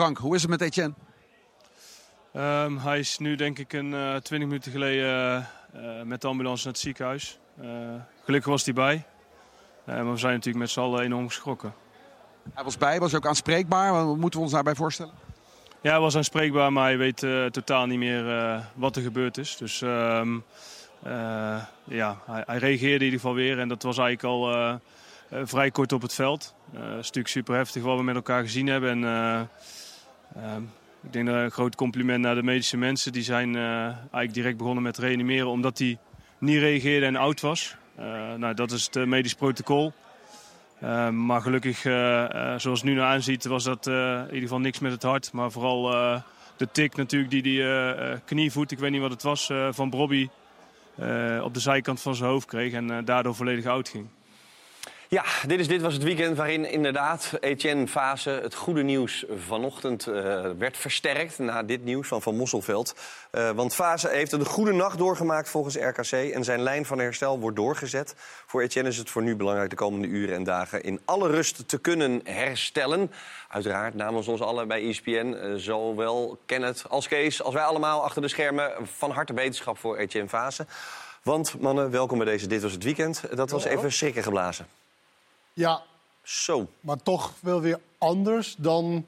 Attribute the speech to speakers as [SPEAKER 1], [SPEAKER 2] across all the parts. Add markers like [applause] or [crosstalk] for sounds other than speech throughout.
[SPEAKER 1] Frank, hoe is het met Etienne?
[SPEAKER 2] Um, hij is nu denk ik een uh, 20 minuten geleden uh, met de ambulance naar het ziekenhuis. Uh, gelukkig was hij bij. maar we zijn natuurlijk met z'n allen enorm geschrokken.
[SPEAKER 1] Hij was bij, was ook aanspreekbaar. Wat moeten we ons daarbij voorstellen?
[SPEAKER 2] Ja, hij was aanspreekbaar, maar hij weet totaal niet meer wat er gebeurd is. Dus um, ja, hij, hij, reageerde in ieder geval weer. En dat was eigenlijk al vrij kort op het veld. Het is natuurlijk super heftig wat we met elkaar gezien hebben. En, ehm, ik denk dat een groot compliment naar de medische mensen. Die zijn uh, eigenlijk direct begonnen met reanimeren omdat hij niet reageerde en oud was. Uh, nou, dat is het uh, medisch protocol. maar gelukkig, zoals het nu naar aanziet, was dat in ieder geval niks met het hart. Maar vooral de tik natuurlijk die die knievoet, ik weet niet wat het was, van Bobby op de zijkant van zijn hoofd kreeg. En daardoor volledig oud ging.
[SPEAKER 3] Ja, dit, is, dit was het weekend waarin inderdaad Etienne Fase het goede nieuws vanochtend uh, werd versterkt na dit nieuws van Van Mosselveld. Uh, want Fase heeft een goede nacht doorgemaakt volgens RKC en zijn lijn van herstel wordt doorgezet. Voor Etienne is het voor nu belangrijk de komende uren en dagen in alle rust te kunnen herstellen. Uiteraard namens ons allen bij ESPN, uh, zowel Kenneth als Kees als wij allemaal achter de schermen van harte wetenschap voor Etienne Fase. Want mannen, welkom bij deze Dit Was Het Weekend. Dat was even schrikken geblazen.
[SPEAKER 4] Ja.
[SPEAKER 3] Zo.
[SPEAKER 4] Maar toch wel weer anders dan...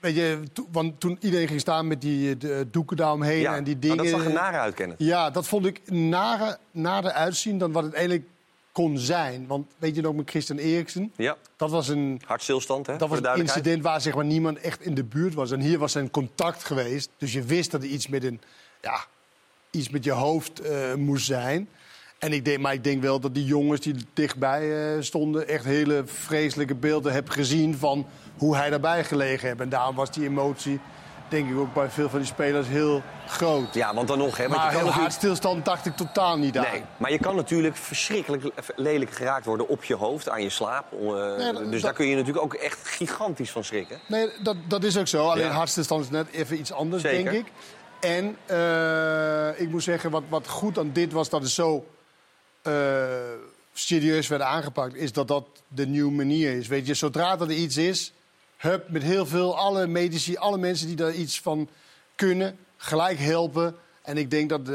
[SPEAKER 4] Weet je, want toen iedereen ging staan met die de doeken daaromheen
[SPEAKER 3] ja,
[SPEAKER 4] en die dingen...
[SPEAKER 3] dat zag er nare uit, kennen.
[SPEAKER 4] Ja, dat vond ik nare, nader uitzien dan wat het eigenlijk kon zijn. Want weet je nog met Christian Eriksen?
[SPEAKER 3] Ja.
[SPEAKER 4] Dat was een...
[SPEAKER 3] Hartstilstand, hè?
[SPEAKER 4] Dat was een incident waar zeg maar, niemand echt in de buurt was. En hier was een contact geweest. Dus je wist dat er iets met, een, ja, iets met je hoofd uh, moest zijn. En ik denk, maar ik denk wel dat die jongens die dichtbij uh, stonden... echt hele vreselijke beelden hebben gezien van hoe hij daarbij gelegen heeft. En daarom was die emotie, denk ik ook bij veel van die spelers, heel groot.
[SPEAKER 3] Ja, want dan nog... Hè,
[SPEAKER 4] maar heel
[SPEAKER 3] natuurlijk...
[SPEAKER 4] hartstilstand dacht ik totaal niet aan.
[SPEAKER 3] Nee, maar je kan natuurlijk verschrikkelijk lelijk geraakt worden op je hoofd, aan je slaap. Uh, nee, dat, dus dat... daar kun je natuurlijk ook echt gigantisch van schrikken.
[SPEAKER 4] Nee, dat, dat is ook zo. Alleen ja. hartstilstand is net even iets anders,
[SPEAKER 3] Zeker.
[SPEAKER 4] denk ik. En uh, ik moet zeggen, wat, wat goed aan dit was, dat het zo serieus werden aangepakt, is dat dat de nieuwe manier is. Weet je, zodra er iets is, hup, met heel veel, alle medici, alle mensen die daar iets van kunnen, gelijk helpen. En ik denk dat, uh,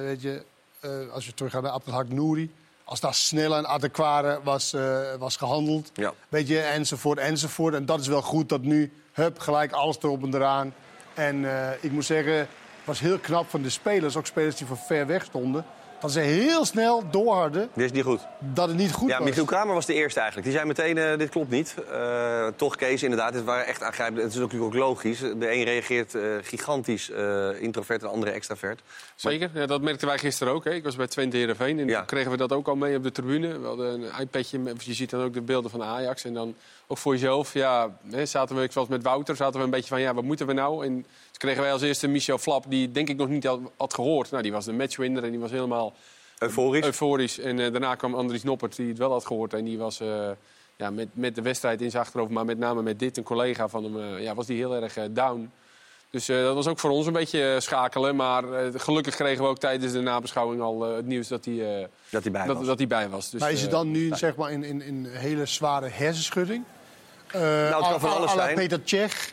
[SPEAKER 4] weet je, uh, als je terug gaat naar Abdelhak Nouri, als daar snel en adequate was, was gehandeld,
[SPEAKER 3] ja.
[SPEAKER 4] weet je, enzovoort, enzovoort. En dat is wel goed dat nu, hup, gelijk alles erop en eraan. En ik moet zeggen, het was heel knap van de spelers, ook spelers die van ver weg stonden dat ze heel snel doorharden.
[SPEAKER 3] Dit is niet goed.
[SPEAKER 4] Dat het niet goed
[SPEAKER 3] ja,
[SPEAKER 4] was.
[SPEAKER 3] Michiel Kramer was de eerste eigenlijk. Die zei meteen, uh, dit klopt niet. Uh, toch Kees, inderdaad, dit waren echt aangrijpend. Het is natuurlijk ook logisch. De een reageert uh, gigantisch introvert en de andere extravert.
[SPEAKER 5] Zeker, ja, dat merkten wij gisteren ook. Hè. Ik was bij Twente Heerenveen en ja. toen kregen we dat ook al mee op de tribune. We hadden een iPadje, je ziet dan ook de beelden van Ajax. En dan ook voor jezelf, ja, hè, zaten we, zoals met Wouter, zaten we een beetje van, ja, wat moeten we nou? En kregen wij als eerste Michel Flap, die denk ik nog niet had, had gehoord. Nou, die was de matchwinner en die was helemaal...
[SPEAKER 3] Euforisch?
[SPEAKER 5] Euforisch. En uh, daarna kwam Andries Noppert, die het wel had gehoord. En die was uh, ja, met, met de wedstrijd in zijn achterhoofd, maar met name met dit, een collega van hem, uh, ja, was die heel erg down. Dus dat was ook voor ons een beetje schakelen. Maar gelukkig kregen we ook tijdens de nabeschouwing al het nieuws dat hij,
[SPEAKER 3] dat hij bij
[SPEAKER 5] dat,
[SPEAKER 3] was.
[SPEAKER 5] Dat hij bij was. Dus,
[SPEAKER 4] maar is het dan nu zeg maar, in, in, in hele zware hersenschudding? Uh,
[SPEAKER 3] nou, het kan van alles zijn.
[SPEAKER 4] Peter Tsjech,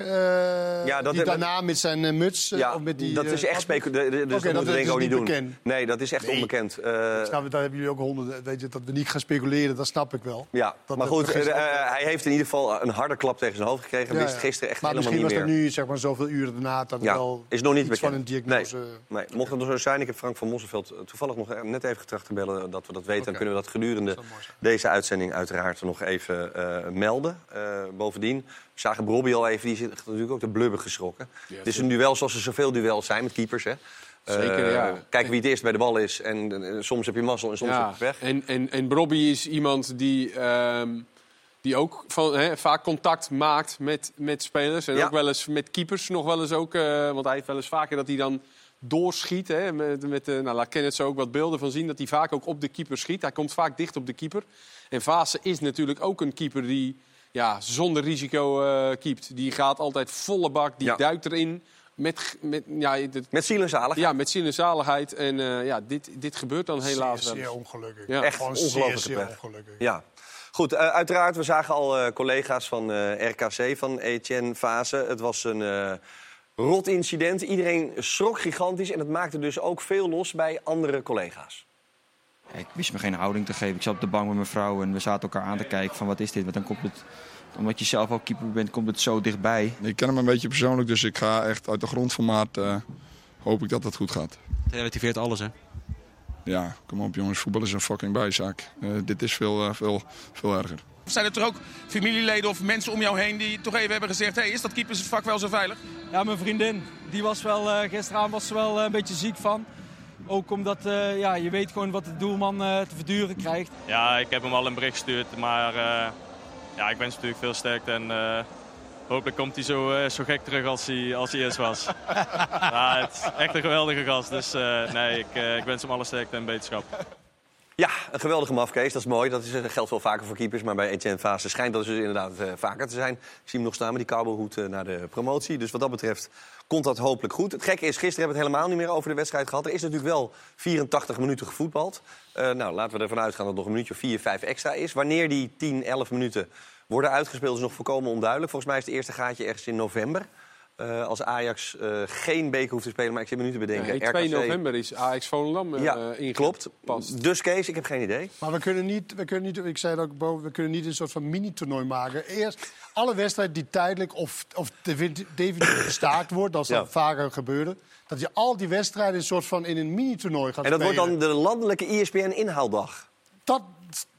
[SPEAKER 3] ja, dat
[SPEAKER 4] die daarna met zijn uh, muts. Of met die,
[SPEAKER 3] dat is echt speculatie. Dus dat, dat
[SPEAKER 4] is
[SPEAKER 3] ook
[SPEAKER 4] niet
[SPEAKER 3] doen. Nee, dat is echt onbekend.
[SPEAKER 4] Snap, daar hebben jullie ook honderden. Weet je, dat we niet gaan speculeren, dat snap ik wel.
[SPEAKER 3] Ja, maar goed, hij heeft in ieder geval een harde klap tegen zijn hoofd gekregen. Wist gisteren echt
[SPEAKER 4] maar
[SPEAKER 3] helemaal niet meer.
[SPEAKER 4] misschien was er nu zeg maar, zoveel uren daarna dat
[SPEAKER 3] ja,
[SPEAKER 4] wel
[SPEAKER 3] is nog niet
[SPEAKER 4] van een diagnose...
[SPEAKER 3] Nee, nee. mocht het zo zijn, ik heb Frank van Mosselveld toevallig nog net even getracht te bellen... dat we dat weten, dan kunnen we dat gedurende deze uitzending uiteraard nog even melden. Bovendien... We zagen Bobby al even, die zit natuurlijk ook de blubber geschrokken. Ja, het is een duel zoals er zoveel duels zijn met keepers. Hè.
[SPEAKER 5] Zeker, uh, ja.
[SPEAKER 3] Kijk wie het eerst bij de bal is. En, en soms heb je mazzel en soms
[SPEAKER 5] ja.
[SPEAKER 3] heb je weg.
[SPEAKER 5] En, en, en Bobby is iemand die, um, die ook van, hè, vaak contact maakt met, met spelers. En
[SPEAKER 3] Ja.
[SPEAKER 5] ook wel eens met keepers nog wel eens ook. uh, want hij heeft wel eens vaker dat hij dan doorschiet. Hè, met, met, nou, laat Kenneth zo ook wat beelden van zien. Dat hij vaak ook op de keeper schiet. Hij komt vaak dicht op de keeper. En Vase is natuurlijk ook een keeper die ja, zonder risico uh, keept. Die gaat altijd volle bak, die
[SPEAKER 3] Ja.
[SPEAKER 5] duikt erin. Met, met, ja, dit-
[SPEAKER 3] Met ziel en zalig.
[SPEAKER 5] ja, met zin en zaligheid. En eh, ja, dit, dit gebeurt dan helaas
[SPEAKER 4] zeer,
[SPEAKER 5] wel
[SPEAKER 4] zeer
[SPEAKER 5] eens.
[SPEAKER 4] ongelukkig.
[SPEAKER 5] Ja.
[SPEAKER 3] Echt
[SPEAKER 4] Gewoon
[SPEAKER 3] ongelooflijke
[SPEAKER 4] zeer, zeer ongelukkig.
[SPEAKER 3] Ja. Goed, uh, uiteraard, we zagen al uh, collega's van uh, RKC, van Etienne Fase. Het was een rot incident. Iedereen schrok gigantisch en het maakte dus ook veel los bij andere collega's.
[SPEAKER 6] Ik wist me geen houding te geven. Ik zat op de bank met mijn vrouw en we zaten elkaar aan te kijken van wat is dit? Want dan komt het, omdat je zelf ook keeper bent, komt het zo dichtbij.
[SPEAKER 7] Ik ken hem een beetje persoonlijk, dus ik ga echt uit de grond van maat uh, hoop ik dat het goed gaat.
[SPEAKER 8] Het relativeert alles, hè?
[SPEAKER 7] Ja, kom op jongens, voetbal is een fucking bijzaak. Uh, dit is veel, uh, veel, veel erger.
[SPEAKER 9] Zijn er toch ook familieleden of mensen om jou heen die toch even hebben gezegd... Hey, is dat keepersvak wel zo veilig?
[SPEAKER 10] Ja, mijn vriendin. Die was wel, uh, gisteravond was ze wel een beetje ziek van. Ook omdat uh, ja, je weet gewoon wat de doelman uh, te verduren krijgt.
[SPEAKER 2] Ja, ik heb hem al een bericht gestuurd. Maar uh, ja, ik wens natuurlijk veel sterkte. En hopelijk komt hij zo, zo gek terug als hij, als hij eerst was. [laughs] ja, het is echt een geweldige gast. Dus nee, ik, ik wens hem alle sterkte en beterschap.
[SPEAKER 3] Ja, een geweldige mafkees, dat is mooi. Dat is, geldt wel vaker voor keepers, maar bij Etienne Fase schijnt dat dus inderdaad uh, vaker te zijn. Ik zie hem nog staan met die cowboyhoed uh, naar de promotie. Dus wat dat betreft komt dat hopelijk goed. Het gekke is, gisteren hebben we het helemaal niet meer over de wedstrijd gehad. Er is natuurlijk wel 84 minuten gevoetbald. Uh, nou, laten we ervan uitgaan dat het nog een minuutje of 4, 5 extra is. Wanneer die 10, 11 minuten worden uitgespeeld is nog volkomen onduidelijk. Volgens mij is het eerste gaatje ergens in november. Uh, als Ajax uh, geen beker hoeft te spelen, maar ik zit me nu te bedenken.
[SPEAKER 5] Nee, 2 RKC... november is Ajax Volendam uh,
[SPEAKER 3] ja, klopt. Past. Dus Kees, ik heb geen idee.
[SPEAKER 4] Maar we kunnen niet, we kunnen niet ik zei het ook boven, we kunnen niet een soort van mini-toernooi maken. Eerst alle wedstrijden die tijdelijk of, of definitief gestaakt wordt, dat zal ja. vaker gebeuren. Dat je al die wedstrijden een soort van in een mini-toernooi gaat
[SPEAKER 3] spelen. En dat
[SPEAKER 4] spelen.
[SPEAKER 3] wordt dan de landelijke E ESPN-inhaaldag.
[SPEAKER 4] Dat,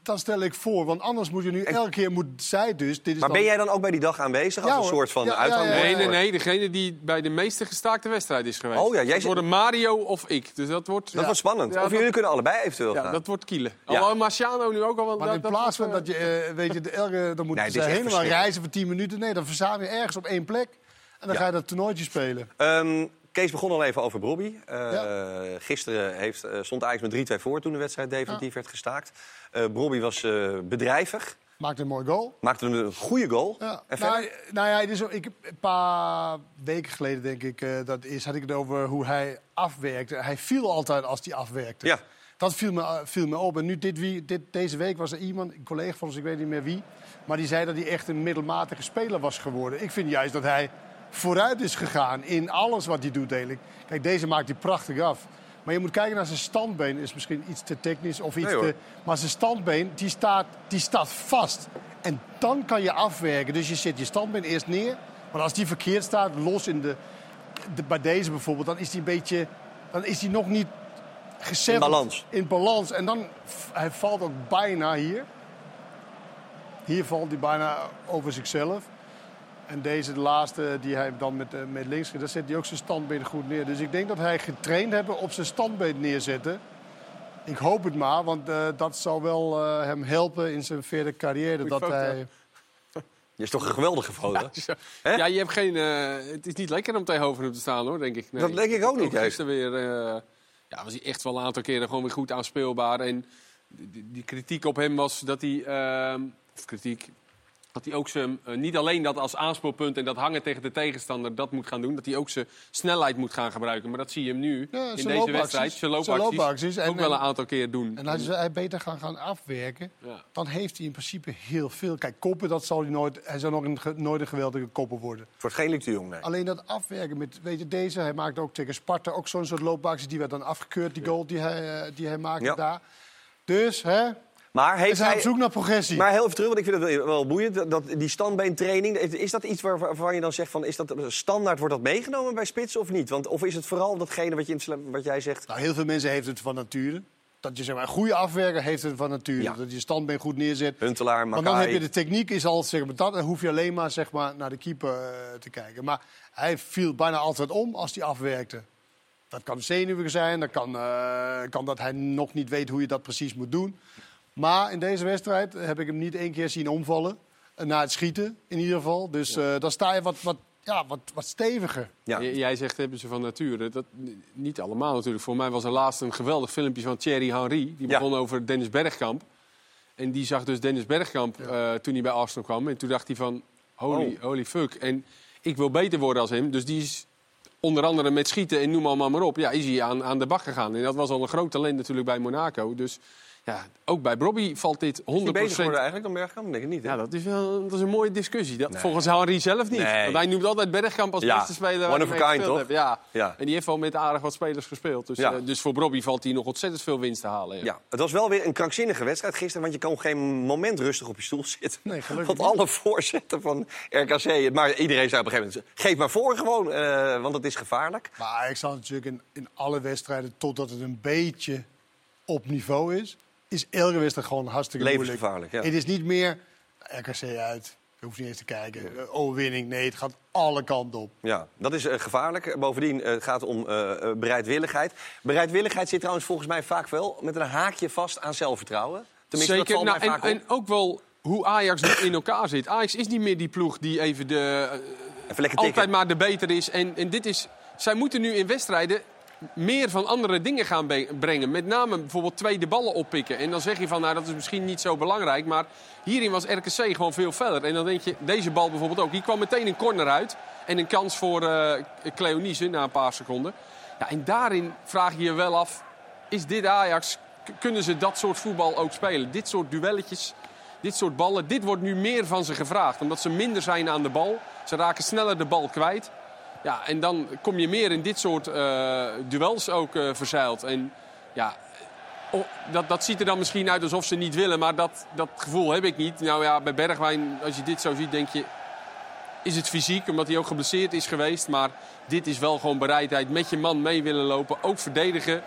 [SPEAKER 4] dat stel ik voor, want anders moet je nu elke keer moet zij dus. Dit is
[SPEAKER 3] maar
[SPEAKER 4] dan...
[SPEAKER 3] ben jij dan ook bij die dag aanwezig als
[SPEAKER 4] Ja,
[SPEAKER 3] een soort van
[SPEAKER 4] Ja, ja,
[SPEAKER 3] uithangbord?
[SPEAKER 4] ja, ja.
[SPEAKER 5] Nee, nee, nee. Degene die bij de meeste gestaakte wedstrijd is geweest.
[SPEAKER 3] Oh ja, jij zit-
[SPEAKER 5] worden Mario of ik. Dus dat wordt,
[SPEAKER 3] Dat wordt spannend.
[SPEAKER 5] Ja,
[SPEAKER 3] of
[SPEAKER 5] dat-
[SPEAKER 3] jullie kunnen allebei eventueel
[SPEAKER 5] ja,
[SPEAKER 3] gaan.
[SPEAKER 5] dat wordt kielen.
[SPEAKER 3] Ja.
[SPEAKER 5] Al Marciano nu ook al. want
[SPEAKER 4] Maar
[SPEAKER 5] dat-
[SPEAKER 4] in plaats van
[SPEAKER 5] eh,
[SPEAKER 4] dat je, eh, weet je, de elke, dan moeten
[SPEAKER 3] Nee,
[SPEAKER 4] ze helemaal reizen voor 10 minuten. Nee, dan verzamel je ergens op één plek. En dan
[SPEAKER 3] Ja.
[SPEAKER 4] ga je dat toernooitje spelen.
[SPEAKER 3] Ehm, Kees begon al even over Brobby. Eh,
[SPEAKER 4] Ja.
[SPEAKER 3] Gisteren heeft, eh, stond Ajax met 3-2 voor toen de wedstrijd definitief werd gestaakt. Eh Brobby was eh, bedrijvig,
[SPEAKER 4] Maakt een mooi goal.
[SPEAKER 3] maakte een goede goal.
[SPEAKER 4] Ja.
[SPEAKER 3] En
[SPEAKER 4] Nou, nou ja, ik, een paar weken geleden, denk ik, dat is, had ik het over hoe hij afwerkte. Hij viel altijd als hij afwerkte.
[SPEAKER 3] Ja.
[SPEAKER 4] Dat viel me, viel me op. En nu dit, wie, dit, deze week was er iemand, een collega van ons, ik weet niet meer wie... maar die zei dat hij echt een middelmatige speler was geworden. Ik vind juist dat hij vooruit is gegaan in alles wat hij doet eigenlijk. Kijk, deze maakt hij prachtig af. Maar je moet kijken naar zijn standbeen. is misschien iets te technisch of iets
[SPEAKER 3] Nee,
[SPEAKER 4] te... Maar zijn standbeen, die staat, die staat vast. En dan kan je afwerken. Dus je zet je standbeen eerst neer. Maar als die verkeerd staat, los in de, de- bij deze bijvoorbeeld... dan is die een beetje... dan is die nog niet gezetteld.
[SPEAKER 3] In balans.
[SPEAKER 4] In balans. En dan, hij valt ook bijna hier. Hier valt hij bijna over zichzelf. En deze, de laatste, die hij dan met, eh, met links... daar zet hij ook zijn standbeen goed neer. Dus ik denk dat hij getraind hebben op zijn standbeen neerzetten. Ik hoop het maar, want eh, dat zal wel eh, hem helpen in zijn verdere carrière.
[SPEAKER 5] Goeie
[SPEAKER 4] Dat
[SPEAKER 5] foto.
[SPEAKER 4] hij... [laughs]
[SPEAKER 3] Je is toch een geweldige foto? Hè?
[SPEAKER 5] Ja, je hebt geen, eh, het is niet lekker om tegenover hem te staan, hoor, denk ik. Nee.
[SPEAKER 3] Dat denk ik ook niet, juist.
[SPEAKER 5] Gisteren weer, eh, ja, was hij echt wel een aantal keren gewoon weer goed aanspeelbaar. En die, die kritiek op hem was dat hij, ehm, of kritiek, dat hij ook zijn, eh, niet alleen dat als aanspeelpunt en dat hangen tegen de tegenstander, dat moet gaan doen. Dat hij ook zijn snelheid moet gaan gebruiken. Maar dat zie je hem nu
[SPEAKER 4] Ja,
[SPEAKER 5] in deze wedstrijd. Zijn
[SPEAKER 4] Zijn
[SPEAKER 5] loopacties,
[SPEAKER 4] loopacties. En-
[SPEAKER 5] ook wel een
[SPEAKER 4] en-
[SPEAKER 5] aantal keer doen.
[SPEAKER 4] En als hij beter gaan, gaan afwerken,
[SPEAKER 5] Ja.
[SPEAKER 4] dan heeft hij in principe heel veel. Kijk, koppen, dat zal hij nooit... Hij zal nog een, nooit een geweldige kopper worden.
[SPEAKER 3] Het wordt geen Luc de Jong, nee.
[SPEAKER 4] Alleen dat afwerken met, weet je, deze, hij maakt ook tegen Sparta ook zo'n soort loopacties. Die werd dan afgekeurd, die goal die hij, eh, die hij maakte
[SPEAKER 3] Ja.
[SPEAKER 4] daar. Dus, hè,
[SPEAKER 3] Maar heeft hij...
[SPEAKER 4] op zoek naar progressie.
[SPEAKER 3] Maar heel even terug, want ik vind het wel, boeiend. Dat, die standbeentraining, is dat iets waar- waarvan je dan zegt van... is dat standaard, wordt dat meegenomen bij spitsen of niet? Want, of is het vooral datgene wat, je, in wat jij zegt...
[SPEAKER 4] Nou, heel veel mensen heeft het van nature. Dat je zeg maar, een goede afwerker heeft het van nature.
[SPEAKER 3] Ja.
[SPEAKER 4] Dat je standbeen goed neerzet.
[SPEAKER 3] Huntelaar,
[SPEAKER 4] Want dan heb je de techniek, is al, zeg maar, dat, dan hoef je alleen maar, zeg maar naar de keeper eh, te kijken. Maar hij viel bijna altijd om als hij afwerkte. Dat kan zenuwig zijn, dat kan, eh, kan dat hij nog niet weet hoe je dat precies moet doen. Maar in deze wedstrijd heb ik hem niet één keer zien omvallen. Eh, Na het schieten in ieder geval. Dus eh, dan sta je wat, wat, ja, wat, wat steviger.
[SPEAKER 3] Ja.
[SPEAKER 5] J- Jij zegt hebben ze van nature. Dat, n- niet allemaal natuurlijk. Voor mij was er laatst een geweldig filmpje van Thierry Henry. Die
[SPEAKER 3] Ja.
[SPEAKER 5] begon over Dennis Bergkamp. En die zag dus Dennis Bergkamp eh, toen hij bij Arsenal kwam. En toen dacht hij van, holy,
[SPEAKER 3] Oh.
[SPEAKER 5] holy fuck. En ik wil beter worden als hem. Dus die is onder andere met schieten en noem allemaal maar op. Ja, is hij aan, aan de bak gegaan. En dat was al een groot talent natuurlijk bij Monaco. Dus Ja, ook bij Robbie valt dit 100%.
[SPEAKER 3] Is geworden eigenlijk dan Bergkamp? Ik denk het niet. hè?
[SPEAKER 5] Ja, dat is wel dat is een mooie discussie. Dat,
[SPEAKER 3] Nee.
[SPEAKER 5] Volgens Henri zelf niet.
[SPEAKER 3] Nee.
[SPEAKER 5] Want hij noemt altijd Bergkamp als
[SPEAKER 3] Ja,
[SPEAKER 5] beste speler. waar
[SPEAKER 3] one
[SPEAKER 5] hij
[SPEAKER 3] of a kind, toch?
[SPEAKER 5] heeft. Ja.
[SPEAKER 3] Ja.
[SPEAKER 5] En die heeft wel met aardig wat spelers gespeeld. Dus,
[SPEAKER 3] Ja.
[SPEAKER 5] eh, dus voor Robbie valt hij nog ontzettend veel winst te halen. Ja.
[SPEAKER 3] Ja, het was wel weer een krankzinnige wedstrijd gisteren, want je kan op geen moment rustig op je stoel zitten.
[SPEAKER 4] Nee, gelukkig
[SPEAKER 3] Want alle voorzetten van RKC, maar iedereen zei op een gegeven moment, geef maar voor gewoon, eh, want het is gevaarlijk.
[SPEAKER 4] Maar Ajax zal natuurlijk in, in alle wedstrijden, totdat het een beetje op niveau is, is elke wedstrijd gewoon hartstikke moeilijk.
[SPEAKER 3] Levensgevaarlijk, ja.
[SPEAKER 4] Het is niet meer RKC uit, je hoeft niet eens te kijken. Eh, Overwinning, nee, het gaat alle kanten op.
[SPEAKER 3] Ja, dat is eh, gevaarlijk. Bovendien eh, het gaat het om bereidwilligheid. Bereidwilligheid zit trouwens volgens mij vaak wel met een haakje vast aan zelfvertrouwen. Tenminste, dat
[SPEAKER 5] Zeker.
[SPEAKER 3] valt
[SPEAKER 5] Nou,
[SPEAKER 3] mij
[SPEAKER 5] en,
[SPEAKER 3] vaak op.
[SPEAKER 5] en ook wel hoe Ajax nu in elkaar zit. Ajax is niet meer die ploeg die even de,
[SPEAKER 3] Even
[SPEAKER 5] altijd maar de beter is. En, en dit is, zij moeten nu in wedstrijden meer van andere dingen gaan brengen. Met name bijvoorbeeld tweede ballen oppikken. En dan zeg je van, nou dat is misschien niet zo belangrijk. Maar hierin was RKC gewoon veel verder. En dan denk je, deze bal bijvoorbeeld ook. Hier kwam meteen een corner uit. En een kans voor eh Cleonice na een paar seconden. Ja, en daarin vraag je je wel af, is dit Ajax... Kunnen ze dat soort voetbal ook spelen? Dit soort duelletjes, dit soort ballen. Dit wordt nu meer van ze gevraagd. Omdat ze minder zijn aan de bal. Ze raken sneller de bal kwijt. Ja, en dan kom je meer in dit soort eh, duels ook eh verzeild. En ja, oh, dat, dat ziet er dan misschien uit alsof ze niet willen, maar dat, dat gevoel heb ik niet. Nou ja, bij Bergwijn, als je dit zo ziet, denk je... Is het fysiek, omdat hij ook geblesseerd is geweest. Maar dit is wel gewoon bereidheid met je man mee willen lopen. Ook verdedigen,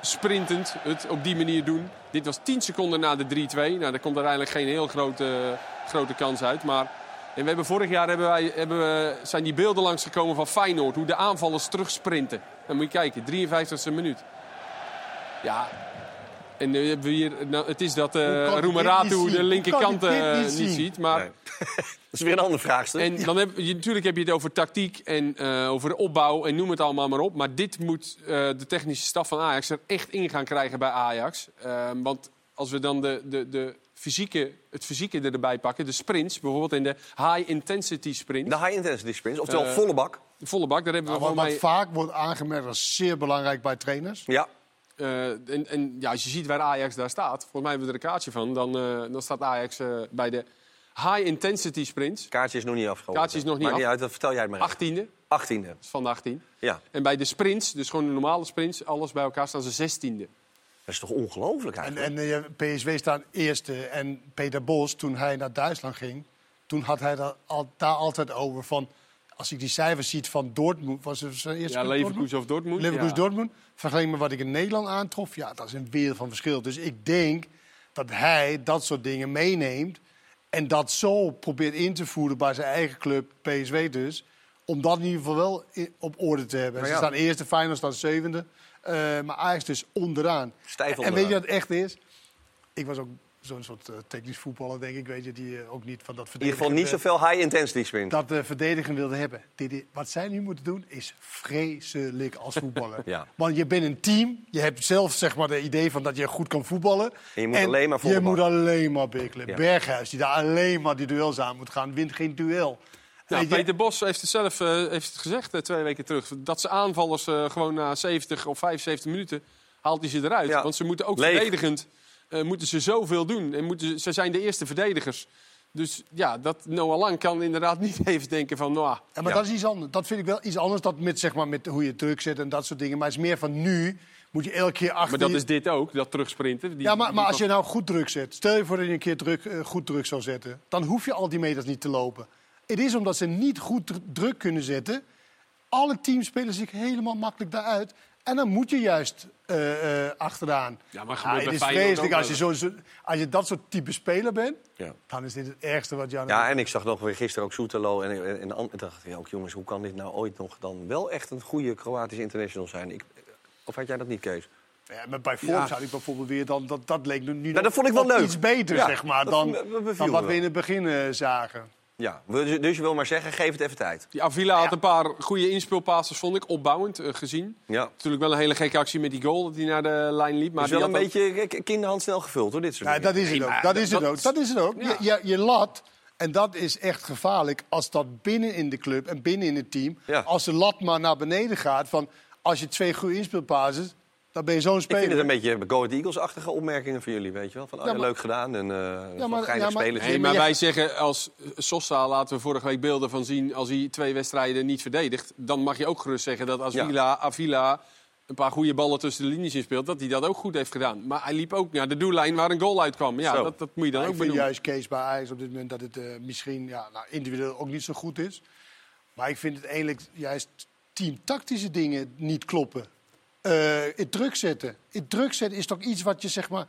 [SPEAKER 5] sprintend, het op die manier doen. Dit was 10 seconden na de 3-2. Nou, daar komt uiteindelijk geen heel grote, grote kans uit. Maar en we hebben vorig jaar hebben wij, hebben we, zijn die beelden langsgekomen van Feyenoord. Hoe de aanvallers terugsprinten. Dan moet je kijken, 53e minuut. Ja, en nu hebben we hier, nou, het is dat uh,
[SPEAKER 4] dit
[SPEAKER 5] Roemeratu de linkerkant eh,
[SPEAKER 4] niet
[SPEAKER 5] ziet. Maar
[SPEAKER 3] Nee. [laughs] Dat is weer een ander vraagstuk.
[SPEAKER 5] en dan heb je, natuurlijk heb je het over tactiek en eh, over de opbouw en noem het allemaal maar op. Maar dit moet eh, de technische staf van Ajax er echt in gaan krijgen bij Ajax. Ehm, want als we dan de, de, de fysieke, het fysieke erbij pakken, de sprints, bijvoorbeeld in de high intensity sprint,
[SPEAKER 3] De high intensity sprints, oftewel
[SPEAKER 5] Eh,
[SPEAKER 3] volle bak.
[SPEAKER 5] volle bak, daar hebben we
[SPEAKER 4] Nou, wat,
[SPEAKER 5] gewoon
[SPEAKER 4] wat
[SPEAKER 5] mee.
[SPEAKER 4] vaak wordt aangemerkt als zeer belangrijk bij trainers.
[SPEAKER 3] Ja,
[SPEAKER 5] eh, en, en ja, als je ziet waar Ajax daar staat, volgens mij hebben we er een kaartje van, dan, eh, dan staat Ajax bij de high intensity sprints,
[SPEAKER 3] kaartje is nog niet afgelopen.
[SPEAKER 5] Kaartje is nog niet
[SPEAKER 3] Maakt
[SPEAKER 5] af.
[SPEAKER 3] niet uit, dat vertel jij het maar even.
[SPEAKER 5] 18e,
[SPEAKER 3] 18e.
[SPEAKER 5] dat is van de 18.
[SPEAKER 3] Ja,
[SPEAKER 5] En bij de sprints, dus gewoon de normale sprints, alles bij elkaar staan ze 16e.
[SPEAKER 3] Dat is toch ongelooflijk
[SPEAKER 4] En,
[SPEAKER 3] eigenlijk?
[SPEAKER 4] en eh, PSV staan eerste. En Peter Bos, toen hij naar Duitsland ging, toen had hij daar, al, daar altijd over van... Als ik die cijfers ziet van Dortmund, was het zijn eerste
[SPEAKER 5] Ja, Leverkusen of Dortmund.
[SPEAKER 4] Leverkusen
[SPEAKER 5] ja.
[SPEAKER 4] Dortmund. Vergeleken met wat ik in Nederland aantrof, ja, dat is een wereld van verschil. Dus ik denk dat hij dat soort dingen meeneemt en dat zo probeert in te voeren bij zijn eigen club, PSV dus, om dat in ieder geval wel op orde te hebben.
[SPEAKER 3] Maar
[SPEAKER 4] Ze staan eerste, Feyenoord staat zevende, maar Ajax dus onderaan.
[SPEAKER 3] Stijf
[SPEAKER 4] En weet je wat het echt is? Ik was ook zo'n soort eh, technisch voetballer, denk ik, weet je, die eh, ook niet van dat
[SPEAKER 3] In ieder geval niet zoveel high intensity sprint.
[SPEAKER 4] dat de verdedigen wilde hebben. Wat zij nu moeten doen is vreselijk als voetballer. [laughs]
[SPEAKER 3] Ja.
[SPEAKER 4] Want je bent een team. Je hebt zelf zeg maar, de idee van dat je goed kan voetballen.
[SPEAKER 3] En je moet alleen maar volle
[SPEAKER 4] Je moet alleen maar bikkelen.
[SPEAKER 3] Ja.
[SPEAKER 4] Berghuis, die daar alleen maar die duels aan moet gaan, wint geen duel.
[SPEAKER 5] Nou,
[SPEAKER 4] je-
[SPEAKER 5] Peter Bos heeft het zelf eh, heeft het gezegd eh, twee weken terug. Dat ze aanvallers eh, gewoon na 70 of 75 minuten haalt hij ze eruit.
[SPEAKER 3] Ja.
[SPEAKER 5] Want ze moeten ook
[SPEAKER 3] Leeg.
[SPEAKER 5] verdedigend eh, moeten ze zoveel doen. En moeten, ze- ze zijn de eerste verdedigers. Dus ja, dat Noah Lang kan inderdaad [laughs] niet even denken van... Nou,
[SPEAKER 4] Ja, maar
[SPEAKER 3] Ja.
[SPEAKER 4] dat is iets anders. Dat vind ik wel iets anders dat met, zeg maar, met hoe je druk zet en dat soort dingen. Maar het is meer van nu moet je elke keer achter
[SPEAKER 5] maar dat is dit ook, dat terugsprinten. Die-
[SPEAKER 4] Ja, maar,
[SPEAKER 5] die-
[SPEAKER 4] maar als je nou goed druk zet. Stel je voor dat je een keer druk, goed druk zou zetten. Dan hoef je al die meters niet te lopen. Het is omdat ze niet goed dr- druk kunnen zetten. Alle teams spelen zich helemaal makkelijk daaruit. En dan moet je juist eh, eh, achteraan.
[SPEAKER 5] Ja, maar
[SPEAKER 4] Ah,
[SPEAKER 5] gebeurt
[SPEAKER 4] het
[SPEAKER 5] bij
[SPEAKER 4] is
[SPEAKER 5] Feyenoord
[SPEAKER 4] vreselijk als je, zo, zo- als je dat soort type speler bent.
[SPEAKER 3] Ja.
[SPEAKER 4] Dan is dit het ergste wat je aan
[SPEAKER 3] Ja, en ik zag nog weer gisteren ook Soetelo. En, en, en, en dacht ik, ja, ook jongens, hoe kan dit nou ooit nog dan wel echt een goede Kroatisch international zijn? Ik, of had jij dat niet, Kees?
[SPEAKER 4] Ja, maar bij Forbes had ik bijvoorbeeld weer dan dat dat leek nu nu
[SPEAKER 3] Nou, dat vond ik wel
[SPEAKER 4] nog
[SPEAKER 3] leuk.
[SPEAKER 4] iets beter
[SPEAKER 3] Ja,
[SPEAKER 4] zeg maar dan, dan wat we in het begin eh, zagen.
[SPEAKER 3] Ja, dus, dus je wil maar zeggen, geef het even tijd.
[SPEAKER 5] Die Avila had een paar goede inspeelpasses, vond ik, opbouwend eh, gezien.
[SPEAKER 3] Ja.
[SPEAKER 5] Natuurlijk wel een hele gekke actie met die goal, dat hij naar de lijn liep. Maar
[SPEAKER 3] is wel
[SPEAKER 5] die
[SPEAKER 3] een
[SPEAKER 5] ook-
[SPEAKER 3] beetje k- kinderhand snel gevuld, hoor, dit soort
[SPEAKER 4] Ja,
[SPEAKER 3] dingen.
[SPEAKER 4] dat is het ook. Dat is het ook. Dat is het ook.
[SPEAKER 5] Ja.
[SPEAKER 4] Je, je, je lat, en dat is echt gevaarlijk als dat binnen in de club en binnen in het team...
[SPEAKER 3] Ja.
[SPEAKER 4] als de lat maar naar beneden gaat van... als je twee goede inspeelpases... Dan ben je zo'n
[SPEAKER 3] Ik vind het een beetje Go Eagles-achtige opmerkingen van jullie, weet je wel. Van, oh, ja,
[SPEAKER 4] Ja, maar-
[SPEAKER 3] leuk gedaan en eh ja,
[SPEAKER 4] maar-
[SPEAKER 3] geinig
[SPEAKER 4] ja, maar-
[SPEAKER 3] spelers.
[SPEAKER 5] Nee,
[SPEAKER 4] Ja,
[SPEAKER 5] maar wij zeggen als Sosa laten we vorige week beelden van zien... als hij twee wedstrijden niet verdedigt... dan mag je ook gerust zeggen dat als
[SPEAKER 3] Ja.
[SPEAKER 5] Villa, Avila een paar goede ballen tussen de linies inspeelt... dat hij dat ook goed heeft gedaan. Maar hij liep ook naar de doellijn waar een goal uitkwam. Ja, dat, dat moet je dan
[SPEAKER 4] Maar
[SPEAKER 5] ook
[SPEAKER 4] ik vind
[SPEAKER 5] benoemen.
[SPEAKER 4] juist Kees bij Ajax op dit moment dat het eh, misschien ja, nou, individueel ook niet zo goed is. Maar ik vind het eigenlijk juist teamtactische dingen niet kloppen. Eh, in druk zetten. In druk zetten is toch iets wat je zeg maar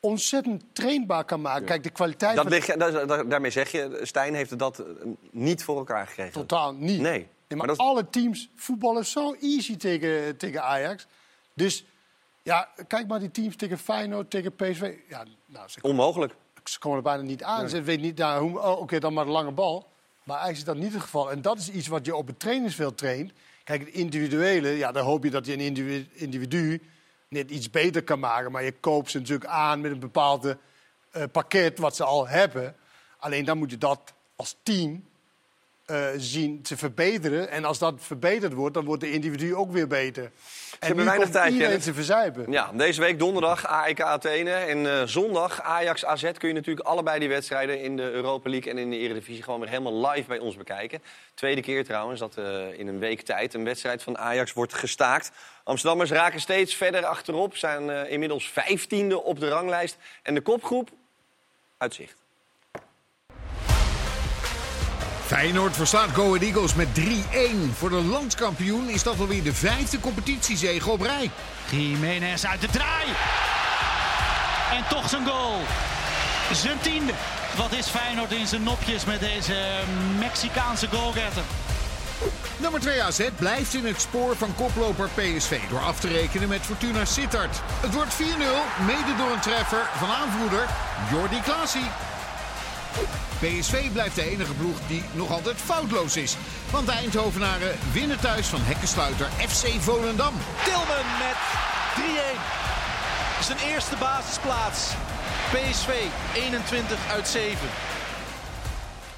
[SPEAKER 4] ontzettend trainbaar kan maken. Kijk, de kwaliteit
[SPEAKER 3] Dat
[SPEAKER 4] van
[SPEAKER 3] lig, je- da- da- daarmee zeg je, Stijn heeft dat eh, niet voor elkaar gekregen.
[SPEAKER 4] totaal niet.
[SPEAKER 3] Nee.
[SPEAKER 4] Nee, maar
[SPEAKER 3] Maar dat-
[SPEAKER 4] alle teams voetballen zo easy tegen, tegen Ajax. Dus ja, kijk maar die teams tegen Feyenoord, tegen PSV. Ja, nou, ze
[SPEAKER 3] Onmogelijk.
[SPEAKER 4] ze komen er bijna niet aan. Ze weten niet, nou, hoe, oh, oké, dan maar de lange bal. Maar eigenlijk is dat niet het geval. En dat is iets wat je op het trainingsveld traint. Kijk, het individuele, ja, dan hoop je dat je een individu, net iets beter kan maken. Maar je koopt ze natuurlijk aan met een bepaald eh, pakket wat ze al hebben. Alleen dan moet je dat als team eh, zien te verbeteren. En als dat verbeterd wordt, dan wordt de individu ook weer beter. En
[SPEAKER 3] hebben
[SPEAKER 4] nu
[SPEAKER 3] weinig tijd,
[SPEAKER 4] iedereen te verzuipen.
[SPEAKER 3] Ja, deze week donderdag AEK Athene en eh, zondag Ajax AZ kun je natuurlijk allebei die wedstrijden in de Europa League en in de Eredivisie gewoon weer helemaal live bij ons bekijken. Tweede keer trouwens dat eh, in een week tijd een wedstrijd van Ajax wordt gestaakt. Amsterdammers raken steeds verder achterop, zijn eh, inmiddels vijftiende op de ranglijst en de kopgroep uitzicht.
[SPEAKER 8] Feyenoord verslaat Go Ahead Eagles met 3-1. Voor de landskampioen is dat alweer de vijfde competitiezege op rij.
[SPEAKER 11] Jiménez uit de draai. En toch zijn goal. Zijn tiende. Wat is Feyenoord in zijn nopjes met deze Mexicaanse goalgetter.
[SPEAKER 8] Nummer 2 AZ blijft in het spoor van koploper PSV door af te rekenen met Fortuna Sittard. Het wordt 4-0, mede door een treffer van aanvoerder Jordi Klaasie. PSV blijft de enige ploeg die nog altijd foutloos is. Want de Eindhovenaren winnen thuis van hekkensluiter FC Volendam.
[SPEAKER 11] Tilman met 3-1. Zijn eerste basisplaats. PSV 21 uit 7.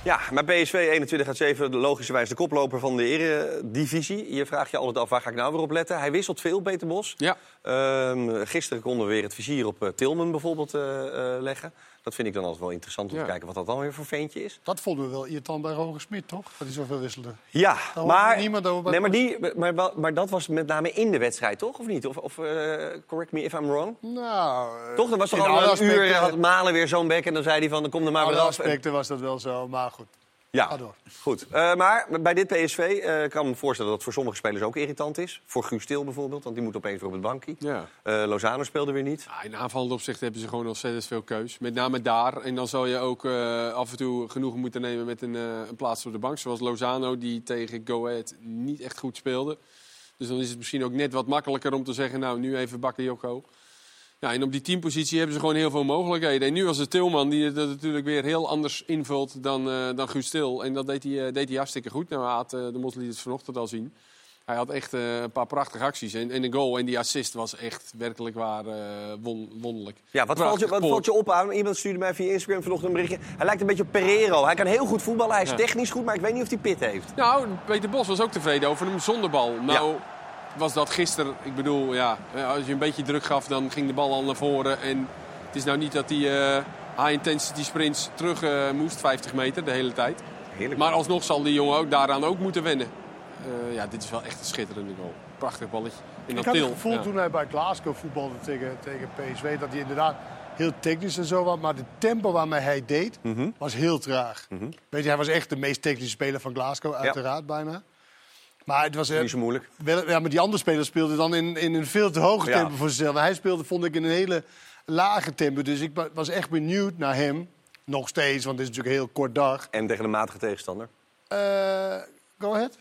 [SPEAKER 3] Ja, maar PSV 21 uit 7, logischerwijs de koploper van de Eredivisie. Je vraagt je altijd af, waar ga ik nou weer op letten? Hij wisselt veel, Peter Bos.
[SPEAKER 5] Ja.
[SPEAKER 3] Ehm, gisteren konden we weer het vizier op eh, Tilman bijvoorbeeld eh, eh, leggen. Dat vind ik dan altijd wel interessant om
[SPEAKER 5] Ja.
[SPEAKER 3] te kijken wat dat dan weer voor ventje is.
[SPEAKER 4] Dat vonden we wel irritant bij Roger Smit, toch? Dat hij zoveel wisselde.
[SPEAKER 3] Ja, maar,
[SPEAKER 4] niemand over bij
[SPEAKER 3] nee, maar, die, maar, maar, maar dat was met name in de wedstrijd, toch? Of niet? Of, of eh, correct me if I'm wrong?
[SPEAKER 4] Nou,
[SPEAKER 3] Toch? Dat was toch al een uur, had Malen weer zo'n bek en dan zei hij van, dan kom er maar weer af.
[SPEAKER 4] aspecten was dat wel zo, maar goed.
[SPEAKER 3] Ja,
[SPEAKER 4] Ga door.
[SPEAKER 3] goed. Eh, maar bij dit PSV eh, kan ik me voorstellen dat het voor sommige spelers ook irritant is. Voor Guus Til bijvoorbeeld, want die moet opeens weer op het bankje.
[SPEAKER 5] Ja.
[SPEAKER 3] Eh, Lozano speelde weer niet.
[SPEAKER 5] Ja, in aanvallend opzicht hebben ze gewoon ontzettend veel keus. Met name daar. En dan zal je ook eh, af en toe genoegen moeten nemen met een, eh, een plaats op de bank. Zoals Lozano, die tegen Go Ahead niet echt goed speelde. Dus dan is het misschien ook net wat makkelijker om te zeggen... nou, nu even Bakayoko. Ja, en op die teampositie hebben ze gewoon heel veel mogelijkheden. En nu was het Tilman die het natuurlijk weer heel anders invult dan, eh dan Guus Til. En dat deed hij, eh, deed hij hartstikke goed. Nou, had, eh, de Mos liet het vanochtend al zien. Hij had echt een paar prachtige acties. En, en de goal en die assist was echt werkelijk waar won, wonderlijk.
[SPEAKER 3] Ja, wat valt, je, wat valt je op aan? Iemand stuurde mij via Instagram vanochtend een berichtje. Hij lijkt een beetje op Pereiro. Hij kan heel goed voetballen, hij is
[SPEAKER 5] Ja.
[SPEAKER 3] technisch goed, maar ik weet niet of hij pit heeft.
[SPEAKER 5] Nou, Peter Bos was ook tevreden over hem zonder bal. Nou, was dat gisteren. Ik bedoel, ja, als je een beetje druk gaf, dan ging de bal al naar voren. En het is nou niet dat hij eh, high-intensity sprints terug eh, moest, 50 meter, de hele tijd.
[SPEAKER 3] Heerlijk.
[SPEAKER 5] Maar alsnog zal die jongen ook daaraan ook moeten wennen. Eh, ja, dit is wel echt een schitterende goal. Prachtig balletje. En
[SPEAKER 4] Ik had het gevoel
[SPEAKER 5] ja.
[SPEAKER 4] toen hij bij Glasgow voetbalde tegen, tegen PSV... dat hij inderdaad heel technisch en zo was. Maar de tempo waarmee hij deed,
[SPEAKER 3] Mhm.
[SPEAKER 4] was heel traag. Weet je, hij was echt de meest technische speler van Glasgow, uiteraard bijna. Maar het was... eh,
[SPEAKER 3] Niet zo moeilijk.
[SPEAKER 4] wel, ja, maar die andere spelers speelden dan in, in een veel te hoge
[SPEAKER 3] Ja.
[SPEAKER 4] tempo voor zichzelf. Hij speelde, vond ik, in een hele lage tempo. Dus ik wa- was echt benieuwd naar hem. Nog steeds, want het is natuurlijk een heel kort dag.
[SPEAKER 3] En tegen een matige tegenstander.
[SPEAKER 4] Eh, go ahead.